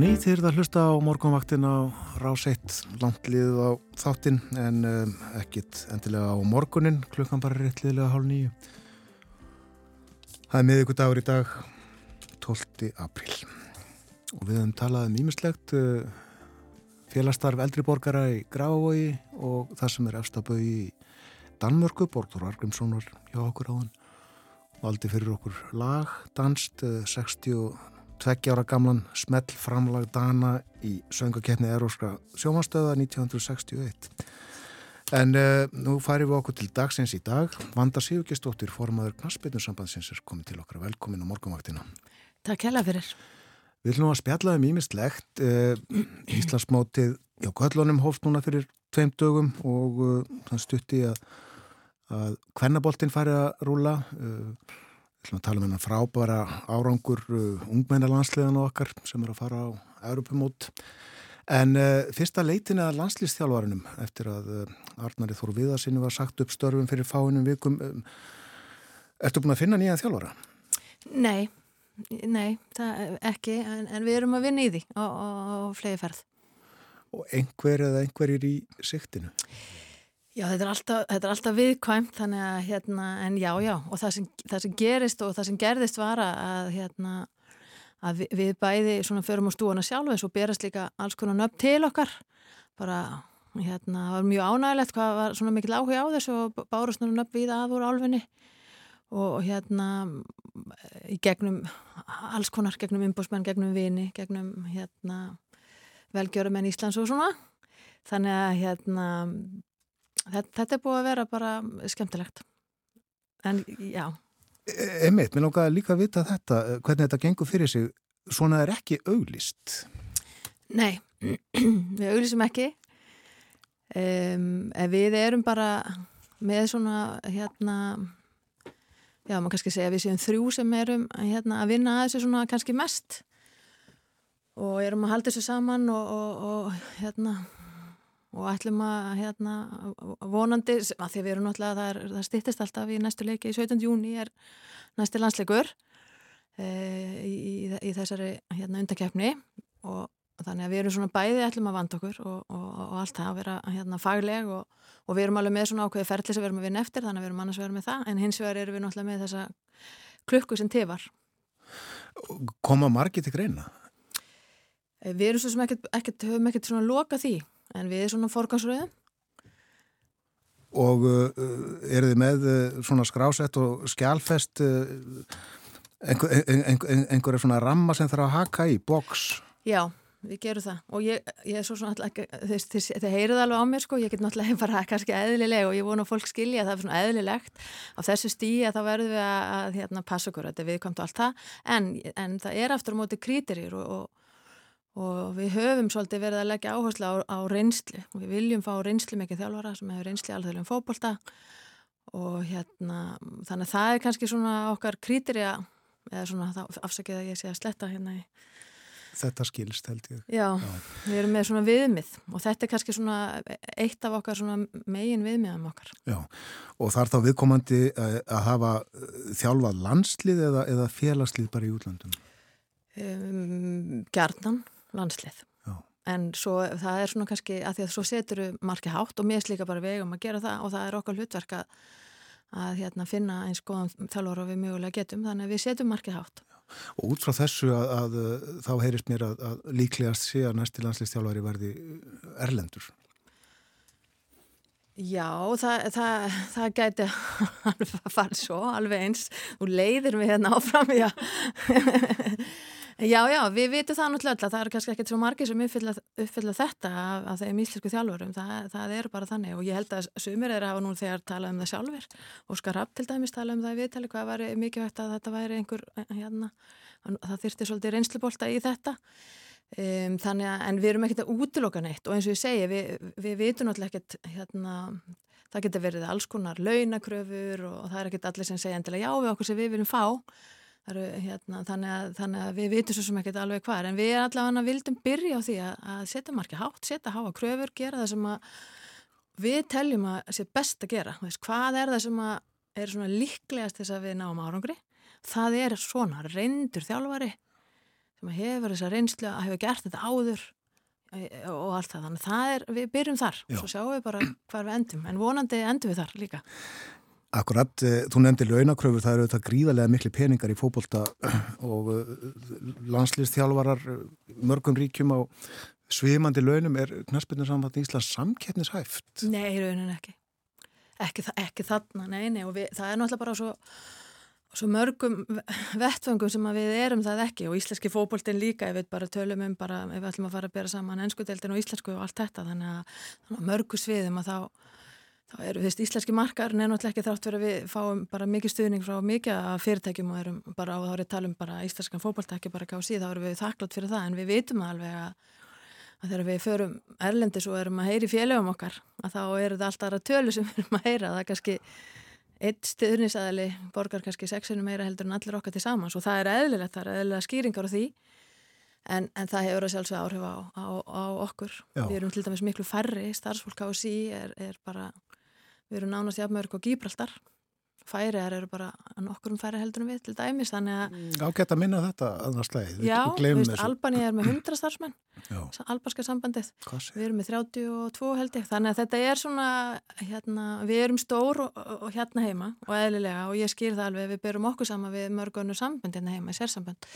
Ný þeir það hlusta á morgunvaktin á ráseitt landlið á þáttin en um, ekkit endilega á morgunin klukkan bara réttliðlega hálf nýju Það er miðugur dagur í dag 12. april og við höfum talað um ímislegt uh, félagstarf eldriborgara í Grafavogi og það sem er efstabau í Danmörku, Bortur Argrímssonar hjá okkur áðan valdi fyrir okkur lag, danst uh, 60 tveggjára gamlan smell framlag Dana í söngakeppni Eróskra sjómanstöða 1961. En uh, nú farir við okkur til dagsins í dag. Vanda Sigurgestóttir, formadur Knarsbytnarsambandsins er komið til okkar. Velkomin á morgunvaktina.
Takk hella fyrir.
Við ætlum að spjalla um ímistlegt. Uh, Íslandsmótið á Göllunum hófst núna fyrir tveim dögum og uh, stutti að, að kvennaboltinn fari að rúla. Ætlum að tala um hennar frábæra árangur uh, ungmennalandsliðan okkar sem er að fara á Europamót. En uh, fyrsta leitin að landslýstjálfarinnum eftir að uh, Arnari Þór Viðarsinni var sagt upp störfum fyrir fáinum vikum. Um, ertu búin að finna nýja þjálfara?
Nei, nei, ekki, en, en við erum að vinna í því á, á, á flegi ferð.
Og einhver eða einhverjir í siktinu?
Já, þetta er alltaf, þetta er alltaf viðkvæmt, þannig að, hérna, en já, já, og það sem, það sem gerist og það sem gerðist var að, hérna, að við, við bæði svona förum á stúana sjálf og svo berast líka alls konar nöfn til okkar, bara, hérna, það var mjög ánægilegt hvað var svona mikil áhuga á þessu og bárust nöfn við að úr álfinni og, hérna, í gegnum alls konar, gegnum umbúsmenn, gegnum vini, gegnum, hérna, velgjörumenn Íslands og svona, þannig að, hérna, þetta, þetta er búið að vera bara skemmtilegt. En já.
Emmitt, mér langar líka að vita þetta hvernig þetta gengur fyrir sig. Svona er ekki auglist
Nei, við auglísum ekki. Um, við erum bara með svona hérna já, maður kannski segja við séum þrjú sem erum hérna, að vinna að þessu svona kannski mest. Og erum að halda þessu saman og, og, og hérna og ætlum að hérna, vonandi, að því við erum náttúrulega, það, er, það stýttist alltaf í næstu leiki, 17. júni er næsti landsleikur e, í, í, í þessari hérna, undakefni og þannig að við erum svona bæði ætlum að vanda okkur og, og, og allt það að vera hérna, fagleg og, og við erum alveg með svona ákveði ferli sem við erum að vinna eftir, þannig að við erum annars að vera með það, en hins vegar erum við náttúrulega með þessa klukku sem tifar.
Koma margir til greina?
Við erum svo sem ekkert, ekkert, höfum ekkert svona loka því en við erum svona forgansröðum.
Og uh, eru þið með uh, svona skrásett og skjálfest uh, einhver, einhver, einhverja svona ramma sem þarf að haka í, boks?
Já, við gerum það. Og ég, ég er svo svona alltaf þið heyrið alveg á mér sko, ég get náttúrulega bara kannski eðlileg og ég vona fólk skilja að það er svona eðlilegt. Á þessu stíi að þá verðum við að, að hérna, passa okkur, þetta er viðkvæmt og allt það. En, en það er aftur á móti krítirir og, og og við höfum svolítið verið að leggja áherslu á, á reynslu og við viljum fá reynslu mikið þjálfara sem hefur reynslu alþjóðlega um fókbólta og hérna þannig að það er kannski svona okkar krítirja eða svona afsakið að ég sé að sletta hérna í
Þetta skilst held ég.
Já, Já, við erum með svona viðmið og þetta er kannski svona eitt af okkar svona megin viðmiðum okkar.
Já, og þar þá viðkomandi að hafa þjálfað landslið eða, eða félagslið bara í útlandum?
Um, Gjarnan landslið. Já. en svo það er svona kannski að því að svo setur við margi hátt og mér slíka bara vegum að gera það og það er okkar hlutverk að, að hérna, finna eins góðan þjálfur og við mögulega getum. Þannig að við setjum margi hátt.
Og út frá þessu að, að þá heyrist mér að, að líklegast sé að næsti landslistjálfari verði erlendur.
Já, það, það, það gæti að fara svo alveg eins. Og leiðir mig hérna áfram já Já, já, við vitum það náttúrulega að það eru kannski ekkert svo margi sem uppfylla, uppfylla þetta af, af þeim íslensku þjálfurum, það, það er bara þannig og ég held að sumir er að hafa nú þegar talað um það sjálfur, Óskar Rapp til dæmis talað um það viðtali, hvað var mikið vegt að þetta væri einhver, hérna, það þyrti svolítið reynslubólta í þetta, um, þannig að, en við erum ekkert að útiloka neitt og eins og ég segi, við, við vitum náttúrulega ekkert, hérna, það getur verið alls konar launakröfur og það er ekkert allir sem segja endilega já við okkur sem við viljum fá Eru, hérna, þannig, að, þannig að við vitum svo sem ekki alveg hvað en við allavega vildum byrja á því að, að setja margi hátt, setja háa kröfur, gera það sem við teljum að sé best að gera. Veist, hvað er það sem er líklegast þess að við náum árangri? Það er svona reyndur þjálfari sem hefur þessa reynslu að hefur gert þetta áður e, og allt það, þannig það er, við byrjum þar
Já.
svo sjáum við bara hvar við endum en vonandi endum við þar líka
Akkurat, eh, þú nefndi launakröfur, það eru þetta gríðarlega miklu peningar í fótbolta og eh, landslýstþjálfarar eh, mörgum ríkjum á svimandi launum er knaspinu samvætt Íslands samkeppnishæft.
Nei, í raunin ekki. Ekki, ekki þarna, nei, nei, og við, það er náttúrulega bara svo, svo mörgum vettföngum sem við erum það ekki og íslenski fótboltinn líka, ef við bara tölum um bara, ef við ætlum að fara að bera saman ennskudeldin og íslensku og allt þetta, þannig að, þannig að mörgu sviðum að þá, þá eru, veist, íslenski markarinn er náttúrulega ekki þrátt fyrir að við fáum bara mikið stuðning frá mikið af fyrirtækjum og erum bara, og þá er ég að tala um bara íslenskan fótbolta, ekki bara kási, þá erum við þakklátt fyrir það, en við vitum alveg að að þegar við förum erlendis og erum að heyri félögum okkar að þá eru það alltaf aðra tölu sem við erum að heyra það er kannski eitt stuðnisæðali borgar kannski sexinu meira heldur en allir okkar til samans og það er eðlilegt, það er eðlilega skýringar á því en, en það hefur að sjálfsög áhrif á, á, á okkur
Já.
við erum til dæmis miklu færri, starfsfólk á sí er, er bara, við erum nánast jafnmörg og gíbraldar færiðar eru bara nokkur um færri heldur en við til dæmis þannig að
Ágætt að minna þetta aðra slæði.
Já, þú veist, Albani er með 100 starfsmenn, albanska sambandið, við erum með 32 held ég, þannig að þetta er svona, hérna, við erum stór og, og, hérna heima og eðlilega og ég skýr það alveg, við berum okkur sama við mörgunnu samband hérna heima, sérsamband,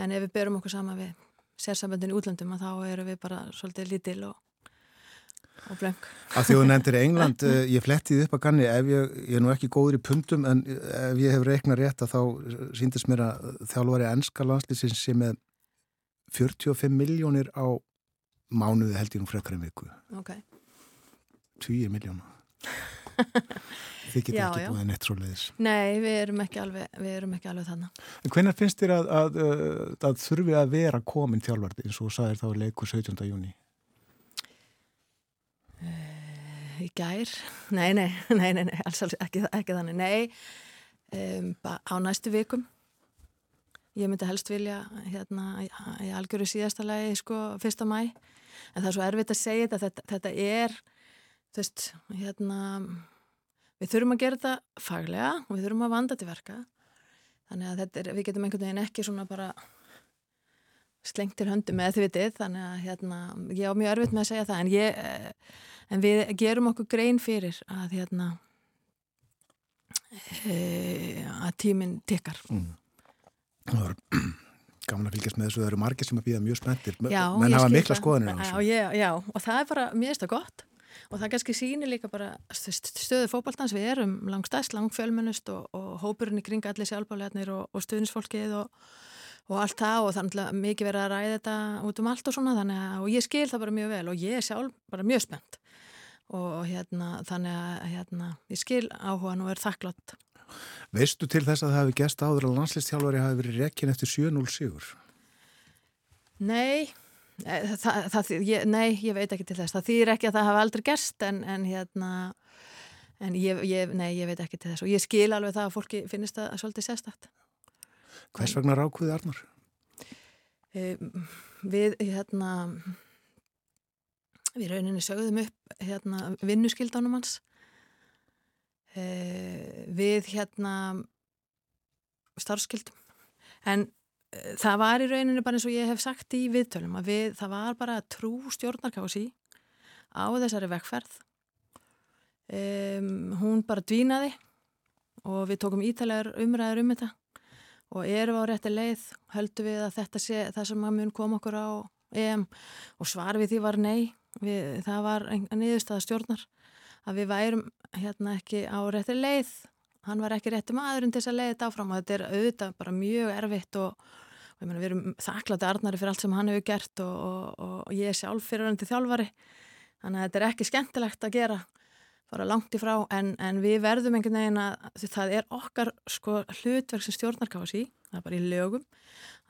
en ef við berum okkur sama við sérsambandin í útlöndum þá erum við bara svolítið lítil og, og blöng.
Að því þú nefndir England, eh, ég flettið upp að ganni ef ég, ég er nú ekki góður í pundum en ef ég hef reiknað rétt að þá síndist mér að þjálfari ennska landslýsins sem með 45 miljónir á mánuði held ég nú frekar en viku.
Ok,
20 miljóna. Þið geta ekki búið neitt svo leiðis.
nei, við erum ekki alveg, erum ekki alveg þannig.
En hvenær finnst þér að, að, að, að þurfi að vera komin þjálfardi eins og þú sagðir þá leikur 17. júni?
Í gær? Nei, nei, nei, nei, nei alls, alls ekki, ekki þannig. Nei, um, á næstu vikum. Ég myndi helst vilja hérna í algjöru síðasta lagi sko fyrsta mæ. En það er svo erfitt að segja þetta, þetta, þetta er, þú veist, hérna, við þurfum að gera þetta faglega og við þurfum að vanda til verka. Þannig að er, við getum einhvern veginn ekki svona bara slengt til höndum með því vitið, þannig að hérna, ég á mjög erfitt með að segja það, en ég, eh, En við gerum okkur grein fyrir að, hérna, e, að tíminn tikkar.
Það var gaman að fylgjast með þessu, það eru margir sem að býða mjög spenntir,
Já,
menn hafa mikla skoðanir á
Já,
þessu.
ég, já, og það er bara, mér finnst það gott. Og það kannski sýnir líka bara st- stöðu fótballtans, við erum langstæst, langfjölmennust og, og hópurinn í kring allir sjálfbálegarnir og, og stuðnisfólkið og, og allt það og þannig að mikið verið að ræða þetta út um allt og svona þannig að, og ég skil það bara mjög vel og ég er sjálf bara mjög spennt og hérna, þannig að hérna, ég skil áhugan og er þakklátt
Veistu til þess að það hefði gest áður að landslistjálfari hafi verið rekkin eftir 7-0 sigur?
Nei, eh, það, það, ég, nei, ég veit ekki til þess. Það þýðir ekki að það hafa aldrei gerst en, en hérna, en ég, ég, nei, ég veit ekki til þess og ég skil alveg það að fólki finnist það svolítið sérstætt.
Hvers vegna rákuði Arnar?
Við, hérna, við rauninni sögðum upp hérna, vinnuskildanum hans. Uh, við hérna starfskildum en uh, það var í rauninni bara eins og ég hef sagt í viðtölum að við, það var bara trú stjórnarkási á þessari vekkferð um, hún bara dvínaði og við tókum ítalegar umræður um þetta og erum á rétti leið höldum við að þetta sé það sem að mun koma okkur á EM. Og svar við því var nei. Við, það var niðurstaða stjórnar að við værum hérna ekki á rétti leið. Hann var ekki rétti maðurinn til þess að leiða þetta áfram og þetta er auðvitað bara mjög erfitt og, og ég meina við erum þakklátti Arnari fyrir allt sem hann hefur gert og, og, og ég er sjálf fyrir hann til þjálfari. Þannig að þetta er ekki skemmtilegt að gera fara langt í frá en, en við verðum einhvern veginn að það er okkar sko hlutverk sem stjórnarkási það er bara í lögum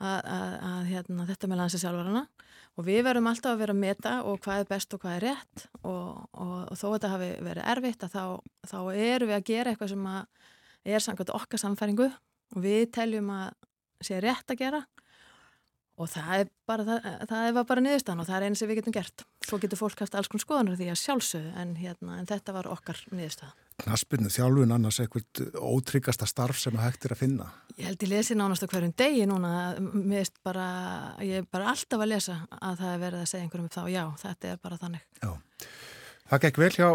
að, að, að hérna, þetta með landsins sjálfarana og við verðum alltaf að vera að meta og hvað er best og hvað er rétt. Og, og, og þó þetta hafi verið erfitt að þá, þá erum við að gera eitthvað sem að er samkvæmt okkar samfæringu og við teljum að sé rétt að gera. Og það bara, það, það var bara niðurstaðan og það er eins sem við getum gert. Svo getur fólk haft alls konar skoðanur því að sjálfsögðu en, hérna, en þetta var okkar niðurstaðan.
knaspinu þjálfun annars eitthvað ótryggasta starf sem að hægt er að finna?
Ég held ég lesi nánast á hverjum degi núna, bara, ég er bara alltaf að lesa að það er verið að segja einhverjum upp þá, já, þetta er bara þannig.
Já, það gekk vel hjá,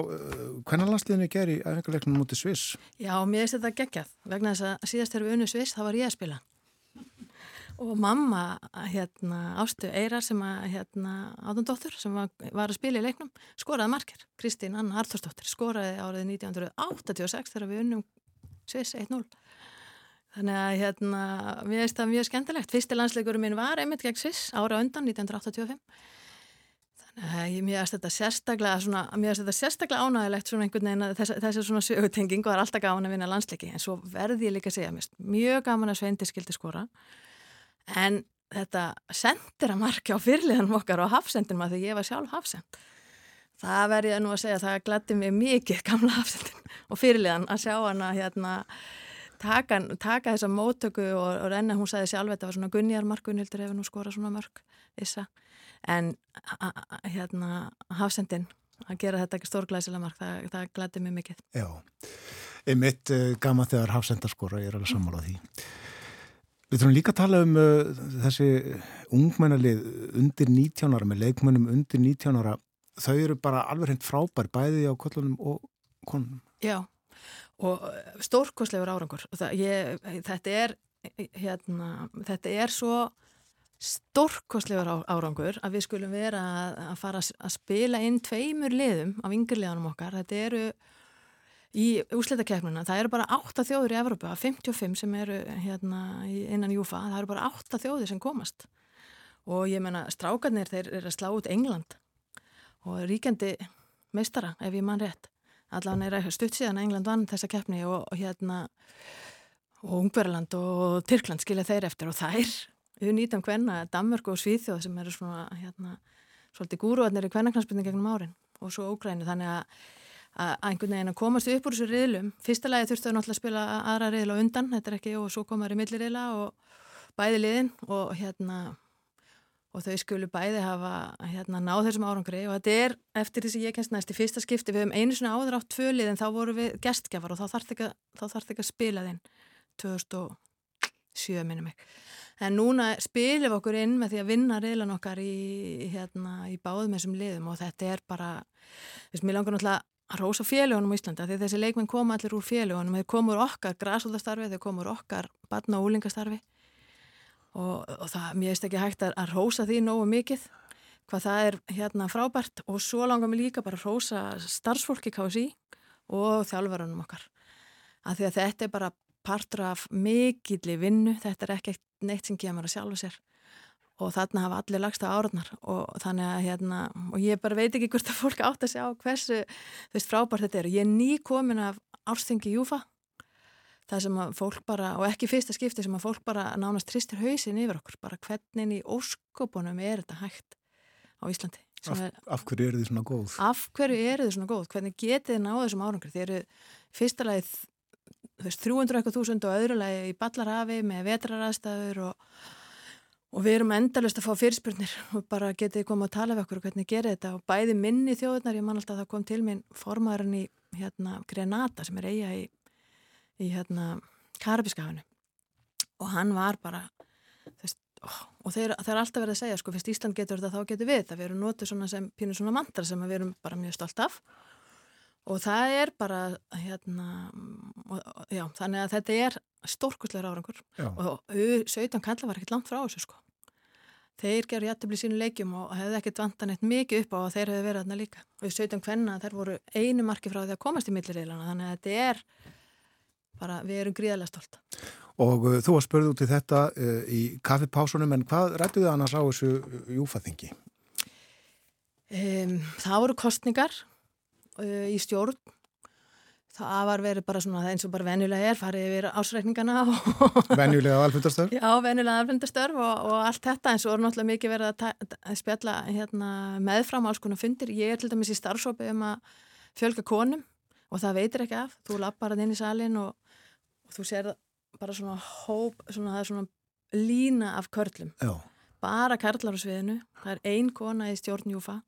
hvernig landsliðinu ger í æfingarleiknum mútið Sviss?
Já, mér veist þetta geggjað, vegna þess að síðast þegar við unnu Sviss, þá var ég að spila og mamma hérna, Ástu Eirar sem að hérna, átundóttur sem var, var að spila í leiknum skoraði margir, Kristín Anna Arþórsdóttir skoraði árið 1986 þegar við unnum Sviss 1-0 þannig að hérna mér finnst það mjög skemmtilegt, fyrsti landsleikurum minn var einmitt gegn Sviss ára undan 1985 þannig að ég mér finnst þetta sérstaklega svona, mér finnst þetta sérstaklega ánægilegt svona einhvern veginn að þess, þessi svona sögutenging er alltaf gaman að vinna landsleiki. En svo verði ég líka að segja, mjög gaman að Sveindi skildi skora en þetta sendir að marka á fyrirliðanum okkar og hafsendinum að því ég var sjálf hafsend það verði ég nú að segja það glætti mig mikið gamla hafsendin og fyrirliðan að sjá hana hérna taka, taka þessa móttöku og, og renna, hún sagði sjálf þetta var svona Gunjar Markunhildur hefur nú skorað svona mörg þessa, en hérna hafsendin að gera þetta ekki stórglæsilega mark, það, það glætti mig mikið.
Já, einmitt uh, gaman þegar hafsendarskora, ég er alveg sammálað því Við þurfum líka að tala um uh, þessi ungmennalið undir 19 ára, með leikmennum undir 19 ára. Þau eru bara alveg hreint frábær, bæði á kollunum og konunum.
Já, og stórkoslegur árangur. Það, ég, þetta, er, hérna, þetta er svo stórkoslegur árangur að við skulum vera að fara að spila inn tveimur liðum af yngirliðanum okkar. Þetta eru í úsleitakefnuna, það eru bara 8 þjóður í Evropa, 55 sem eru hérna innan Júfa, það eru bara 8 þjóður sem komast. Og ég menna strákarnir þeir eru að slá út England. Og ríkjandi meistara ef ég mann rétt. Allavega er stutt síðan að England vann þessa keppni og, og hérna og Ungverðarland og Tyrkland skilja þeir eftir. Og þær við nýtum hvenna Danmörk og Svíþjóð sem eru svona hérna svolítið gúruarnir í hvernaknarsbyrning gegnum árin. Og svo Ógræni þannig að að einhvern veginn að komast upp úr þessu riðlum. Fyrsta lagi þurftu að náttúrulega spila aðra riðla undan, þetta er ekki, og svo komaður í milliriðla og bæði liðin og hérna og þau skulu bæði hafa hérna náð þessum árangri. Og þetta er eftir því sem ég kennst næst í fyrsta skipti, við hefum einu svona áður átt tvö lið en þá voru við gestgjafar og þá þarf þetta ekki að spila þinn. 2007 minnum ekki en núna spilum við okkur inn með því að vinna riðlan okkar í, hérna, í báðum þessum liðum og þetta er bara, þess að mér langar náttúrulega að rosa félagunum í Íslanda því þessi leikmenn koma allir úr félagunum þeir komur okkar græsóðastarfi, þeir komur okkar barna og úlingastarfi og, og það, mér veist ekki hægt að, að rosa því nógu mikið hvað það er hérna frábært. Og svo langar mér líka bara að rosa starfsfólki KSI og þjálfverðunum okkar af því að þetta er bara partur af mikilli vinnu, þetta er ekki neitt sem kemur að sjálfa sér og þarna hafa allir lagst á árarnar og þannig að hérna, og ég bara veit ekki hvort að fólk átt að sjá hversu veist frábært þetta er. Ég er ný komin af árstingi Júfa það sem að fólk bara, og ekki fyrsta skipti sem að fólk bara nánast tristir hausin yfir okkur, bara hvernig í óskopunum er þetta hægt á Íslandi.
Af, er, af hverju eru þið svona góð?
Af hverju eru þið svona góð? Hvernig getið þið náðu þessum árangur? Þið eru fyrsta lagið, þú veist, 300.000 og öðru lagi í Ballarhafi með vetraraðstæður og Og við erum endalust að fá fyrirspurnir og bara getið koma að tala við okkur og hvernig gerir þetta. Og bæði minni þjóðunar, ég man alltaf að það kom til minn formaðurinn í hérna, Grenata sem er eiga í, í hérna, Karabiskafinu og hann var bara þess, oh, og þeir, þeir er alltaf verið að segja sko, fyrst Ísland getur þetta þá getur við það við erum notið svona sem pínur svona mantra sem við erum bara mjög stolt af og það er bara hérna, og, já, þannig að þetta er stórkustlegar árangur. Já. og 17 kalla var ekkert langt frá þessu sko. Þeir gerur jættibli sínu leikjum og hefði ekkert vantan eitt mikið upp á að þeir hefði verið þarna líka. Og 17 kvenna þær voru einu marki frá því að komast í millireilana þannig að þetta er bara, við erum gríðarlega stolt.
Og uh, þú var spörð út í þetta uh, í kaffipásunum en hvað rættu þið annars á þessu júfaþingi?
Um, það voru kostningar uh, í stjórn. Það var verið bara svona eins og bara venjulega er farið yfir ásreikningana
Venjulega alfundastörf?
Já, venjulega alfundastörf og, og allt þetta en svo er náttúrulega mikið verið að, að spjalla hérna, meðfram alls konar fundir. Ég er til dæmis í starfsópi um að fjölga konum og það veitir ekki af. Þú lappar að inn í salin og, og þú sér bara svona hóp svona, það er svona lína af körlum.
Já.
bara karlar á sviðinu. Það er ein kona í stjórnjúfa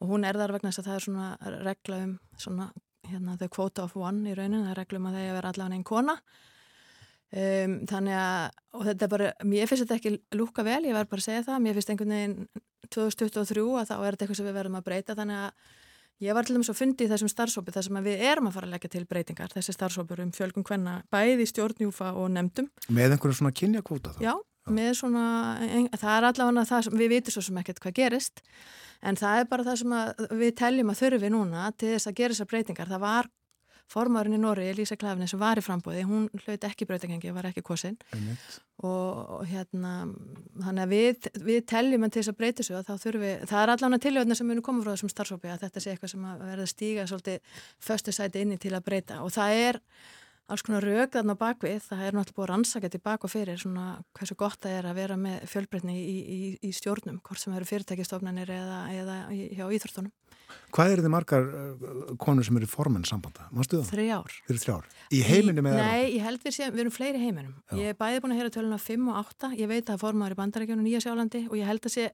og hún er þar vegna þess að það er svona regla um svona hérna, the quota of one í raunin, það er reglum að það er að vera allavega einn kona. Um, þannig að, og þetta er bara mér finnst þetta ekki lúka vel, ég verð bara að segja það mér finnst einhvern veginn 2023 að þá er þetta eitthvað sem við verðum að breyta. Þannig að ég var til dæmis að fundi í þessum starfsópi þar sem við erum að fara að leggja til breytingar. Þessi starfsópur um fjölgum hvenna bæði stjórnjúfa og nefndum.
Með einhverju svona kynjakvóta þá?
Já, með svona, það er allavega það sem við vitum svo sem ekkert hvað gerist en það er bara það sem við teljum að þurfi núna til þess að gera þessar breytingar. Það var formarinn í Nóri, Elísa Klafni, sem var í frambóði, hún hlaut ekki breytingengi, var ekki kosin. Og, og hérna, þannig að við, við teljum en til þess að þessu að þá þurfi, það er allavega tilhjóðna sem munu koma frá þessum starfsópi að þetta sé eitthvað sem að verða stíga svolítið föstu sæti inni til að breyta. Og það er alls konar rauk þarna bakvið, það er náttúrulega búið að rannsaka til bak og fyrir svona hversu gott það er að vera með fjölbreytni í, í, í stjórnum, hvort sem eru fyrirtækistofnanir eða, eða hjá íþróttunum.
Hvað eru þið margar uh, konur sem eru formenn sambanda?
Þrjár.
Þeir eru þrjár. Í heiminum eða?
Nei, ég held við séum, við erum fleiri heiminum. Já. Ég er bæði búin að heyra töluna 5 og 8, ég veit að formaður í bandarækjunum Nýja Sjálandi og ég held að sé,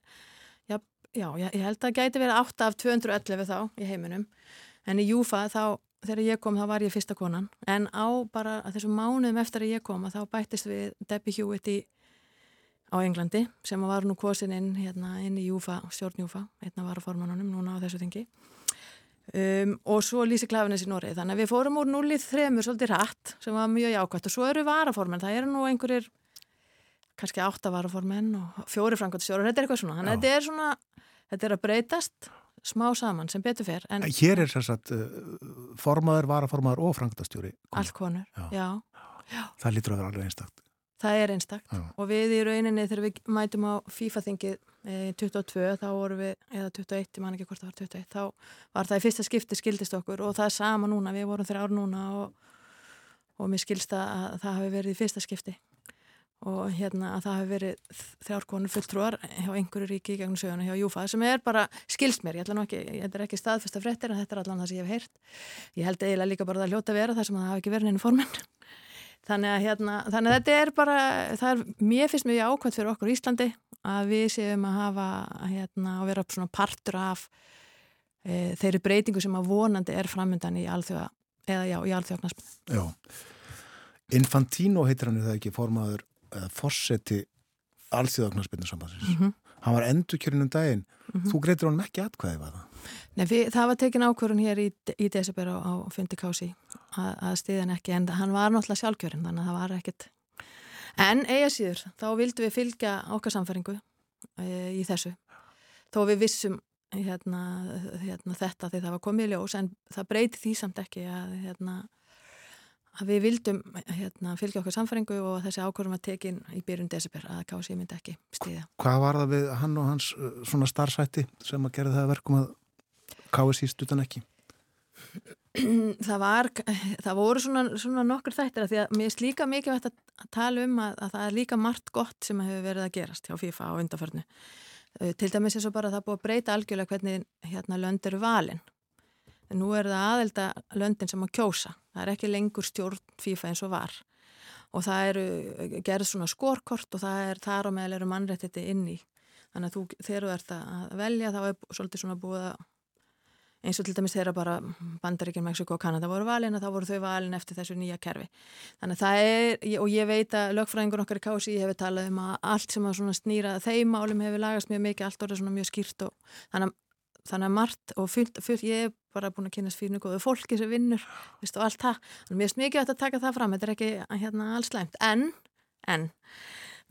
já, já, ég held að gæti verið 8 af 211 þá í heiminum, en í Júfa þá þegar ég kom þá var ég fyrsta konan. En á bara þessum mánuðum eftir að ég kom að þá bættist við Debbie Hewitt í, á Englandi sem var nú kosin inn, hérna, inn í Júfa, stjórn Júfa, einna var formanunum núna á þessu tingi um, og svo Lísi Klafinnes í Norið þannig að við fórum úr núlið þremur svolítið rætt sem var mjög jákvæmt og svo eru varaformen það eru nú einhverjir kannski átta varaformen og fjóri frangotstjóru þetta er eitthvað svona, þannig að þetta er svona þetta er að breytast smá saman sem betur fer.
En Hér er sérsagt uh, formaður, varaformaður og frangtastjóri.
Allt konur, já. já.
Það lítur að vera alveg einstakt.
Það er einstakt já. og við í rauninni þegar við mætum á FIFA-þingið e, 22 þá vorum við, eða 21, ég man ekki hvort það var 21, þá var það í fyrsta skipti skildist okkur og það er sama núna, við vorum þrjá ár núna og, og mér skilst að það hafi verið í fyrsta skipti og hérna að það hefur verið þrjárkonur fulltrúar hjá einhverju ríki í gegnum söguna hjá Júfa sem er bara skilst mér, ég ætla nú ekki, þetta er ekki staðfesta fréttir en þetta er allan það sem ég hef heyrt. Ég held eiginlega líka bara að það hljóta vera þar sem það hafi ekki verið neina formen þannig að hérna, þannig að þetta er bara það er, mér finnst mjög ákvæmt fyrir okkur í Íslandi að við séum að hafa hérna að vera svona partur af e, þeirri breytingu sem að vonandi er framöndan í Já,
Infantino heitir hann eða ekki formaður fórseti allþjóðagnarspinnu sambansins. Mm -hmm. Hann var endurkjörnum daginn. Mm -hmm. Þú greitir honum ekki atkvæði var það?
Nei, við, það var tekin ákvörðun hér í, í desember á, á Fundi Kási að, að stiðan ekki, en hann var náttúrulega sjálfkjörn, þannig að það var ekkit. En eiga síður, þá vildum við fylgja okkar samfæringu e, í þessu. Þó við vissum hérna, hérna, þetta því það var komið í ljós, en það breyti því samt ekki að hérna að við vildum hérna, fylgja okkar samfæringu og þessi ákvörðum að tekin í byrjun desember að kási myndi ekki stíða.
Hvað var það við hann og hans uh, svona starfsætti sem að gera það verkum að kási stutan ekki?
Það var, það voru svona, svona nokkur þættir að því að mér er líka mikið vett að tala um að, að það er líka margt gott sem hefur verið að gerast hjá FIFA á undarförnu. Til dæmis er svo bara að það búið að breyta algjörlega hvernig hérna lönd eru valinn en nú er það aðelda löndin sem að kjósa. Það er ekki lengur stjórn FIFA eins og var og það eru gerð svona skorkort og það er þar á meðal eru mannrættiti inn í. Þannig að þú, þegar þú ert að velja þá er svolítið svona búið að eins og til dæmis þeirra bara Bandaríkinn, Mexiko og Kanada voru valin og þá voru þau valin eftir þessu nýja kerfi. Þannig að það er, og ég veit að lögfræðingur okkar í Kási hefur talað um að allt sem að snýra þeim málum hefur lagast mjög mikið, allt orðið svona mjög skýrt og þannig að þannig að margt og fullt, fullt, ég bara búin að kynast fyrir góðu fólki sem vinnur veist, og allt það, mér er mikið að taka það fram þetta er ekki hérna, alls læmt en, en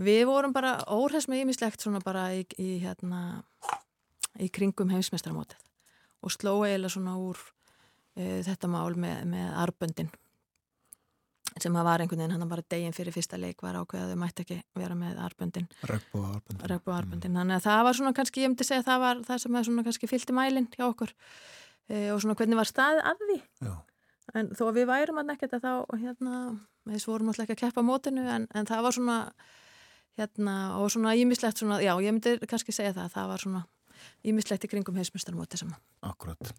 við vorum bara óhæst með ímislegt svona bara í, í, hérna, í kringum heimsmestramótið og sló eiginlega svona úr e, þetta mál með, með arböndin sem að var einhvern veginn, hann var deginn fyrir fyrsta leik var ákveð að þau mætti ekki vera með arböndin
Regbúa
arböndin mm. þannig að það var svona kannski, ég myndi segja að það var það sem að svona kannski fylgti mælinn hjá okkur e, og svona hvernig var staðið að því Já. en þó að við værum að nekkert að þá hérna, við vorum alltaf ekki að keppa mótinu en, en það var svona hérna og svona ímislegt svona, já ég myndi kannski segja það, það var svona ímislegt í kringum heimsmyndstarmóti sem
Akkurat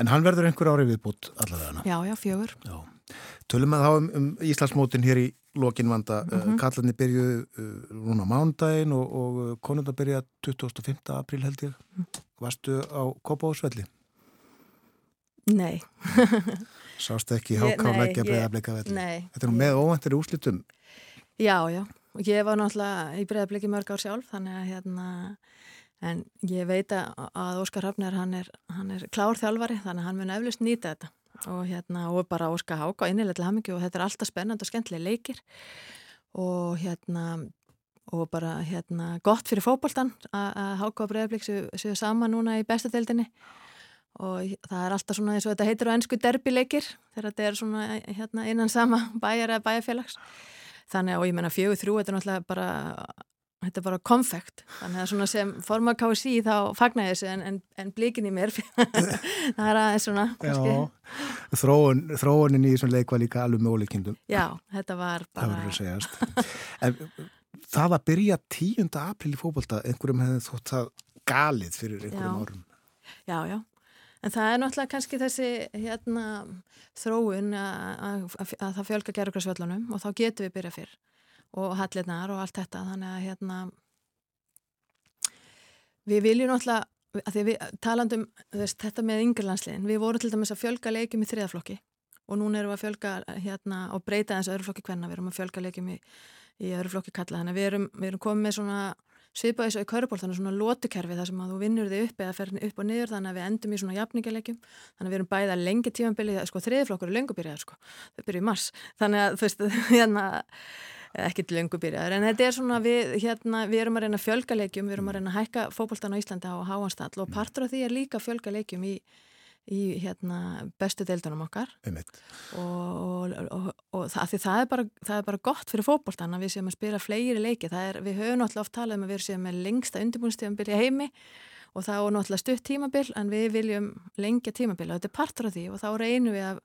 En hann verður einhver ári viðbútt allavega
Já, já, fjögur
já. Tölum við þá um, um Íslandsmótin hér í lokinvanda mm -hmm. Kallarni byrjuðu uh, núna mándaginn og, og uh, konunda byrjaði 25. april held ég mm. Varstu á Kópáðsvelli?
Nei.
Sást ekki háká leggja breyðablika velli?
Nei.
Þetta er nú með óvæntir úslitum.
Já, já. Ég var náttúrulega í breyðabliki mörg ár sjálf, þannig að hérna, en ég veit að, Óskar Hafner, hann er, hann er klár þjálfari, þannig að hann mun eflust nýta þetta. Og hérna, og bara Óskar Háka innilega til hamingju og þetta er alltaf spennandi og skemmtilega leikir. Og hérna, og bara hérna, gott fyrir fótboltan að Háka og breyðablik séu, séu saman núna í bestadeildinni. Og það er alltaf svona eins og þetta heitir á ennsku derbyleikir, þegar þetta er svona hérna, innan sama bæjar eða bæjarfélags. Þannig að, og ég menna fjögur þrjú, þetta er náttúrulega bara, þetta er bara konfekt. Þannig að svona sem forma KSI þá fagnar ég þessu en, en, en blikin í mér, það er aðeins svona.
Já, þróun, þróunin í þessum leik var líka alveg með ólíkindum.
Já, þetta var
Það
bara,
verður að segjast. en það að byrja 10. april í fótbolta, einhverjum hefði þótt það galið fyrir einhverjum
Já.
árum.
já, já. En það er náttúrulega kannski þessi hérna þróun að, að, að það fjölga gerðugrarsvöllunum og þá getum við byrjað fyrr og hallirnar og allt þetta. Þannig að hérna við viljum náttúrulega að við talandum veist, þetta með yngirlandsliðin, við vorum til dæmis að fjölga leikjum í þriðaflokki og núna erum við að fjölga hérna og breyta þessu öðru flokki hvenna, við erum að fjölga leikjum í, í öðru flokki kalla, þannig að við erum, við erum komið með svona svipað eins og í köruból, þannig svona lótukerfi þar sem að þú vinnur þig upp eða fer upp og niður þannig að við endum í svona jafningaleikjum þannig að við erum bæða lengi tímanbili sko þriðiflokkur er lengubyrjaður sko, þau byrju í mars. Þannig að þú veist, hérna ekkit lengubyrjaður, en þetta er svona við, hérna, við erum að reyna að fjölga leikjum við erum að reyna að hækka fókbóltan á Íslandi á háanstall og partur af því er líka að fjölga leikjum í, í hérna, bestu deildunum okkar og, og, og, það, það, er bara, það er bara gott fyrir fótboltan að við séum að spila fleiri leiki er, við höfum náttúrulega oft talað um að við séum með lengsta undirbúinstífambil í heimi og það er náttúrulega stutt tímabil en við viljum lengja tímabil og þetta er partur af því og þá reynum við að,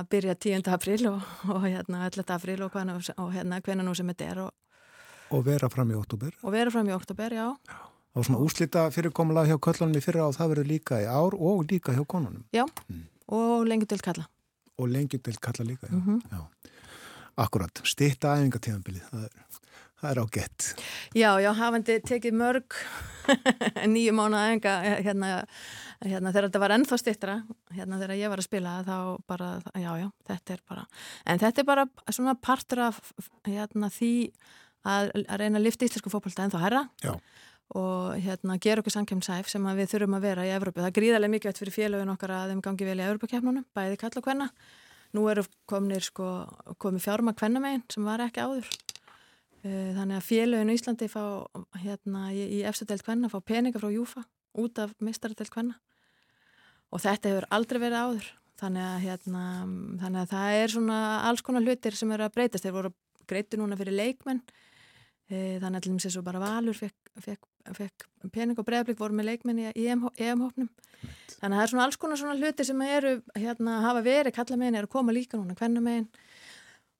að byrja 10. april og, og hérna 11. april og, og hérna hvenna nú sem þetta er og,
Og vera fram í óttúber.
og vera fram í oktober, já
Og svona úslita fyrirkomulað hjá köllunum í fyrra og það verður líka í ár og líka hjá konunum.
já, og lengur til kalla
Og lengi til kalla líka. Já.
Mhm.
já. Akkurat, stitta æfingatíðanbilið, það er, það er á gett.
Já, já, hafandi tekið mörg nýju mánuða enga hérna, hérna þegar þetta var ennþá stittra hérna þegar ég var að spila þá bara, já, já, þetta er bara en þetta er bara svona partur af hérna því að, að reyna að lifta íslensku fókbalta ennþá herra
Já.
Og hérna gera okkur samkjömsæf sem við þurfum að vera í Evrópu. Það er gríðarlega mikilvægt fyrir félögin okkar að þeim gangi vel í Evrópakefnunum, bæði kalla og hvenna. Nú eru komnir sko, komið fjárma hvennamegin sem var ekki áður. Eh, Þannig að félögin í Íslandi fá hérna í, efstadelt hvenna, fá peninga frá Júfa út af mistaradelt hvenna. Og þetta hefur aldrei verið áður. Þannig að, hérna, þannig að það er svona alls konar hlutir sem eru að breytast. Þeir voru greiti núna fyrir leikmenn Eh, Þannig að til dæmis eins og bara Valur fekk, fekk, fekk pening og bregðarblik voru með leikmenn í EM-hópnum. Þannig að það er svona alls konar svona hluti sem eru hérna hafa verið, kalla megin er að koma líka núna, hvenna megin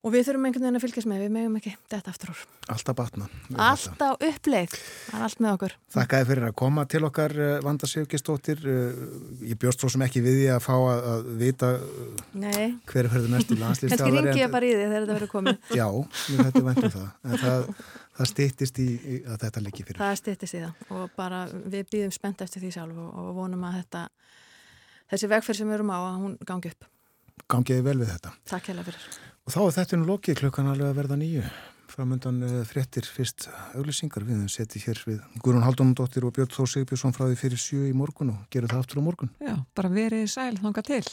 og við þurfum einhvern veginn að fylgjast með, við megum ekki þetta aftur úr.
Alltaf batna.
Allt á uppleið, það er allt með okkur.
Þakka þið fyrir að koma til okkar eh, Vanda Sigurgistóttir. Ég bjóst svo sem ekki við því að fá að, að vita eh,
Nei,
hver er fyrir næstu landslista.
kannski ringi ég bara í því þegar þetta verður komið.
Já, þetta er væntum það. Það, stýttist í, í að þetta liggi fyrir.
Það stýttist í það og bara við býðum spennt eftir því sjálf og, og vonum að þetta, þessi vegferð sem við erum á að hún gangi upp.
Gangiði vel við þetta.
Takk hella fyrir.
Og þá er þetta nú lokið klukkan alveg að verða nýju. Framöndan uh, fréttir fyrst auglýsingar við höfum setið hér við Guðrún Haldunundóttir og Björn Þór Sigbjörnsson frá því fyrir sjö í morgun og gerum það aftur á morgun.
Já, bara verið sæl þanga til.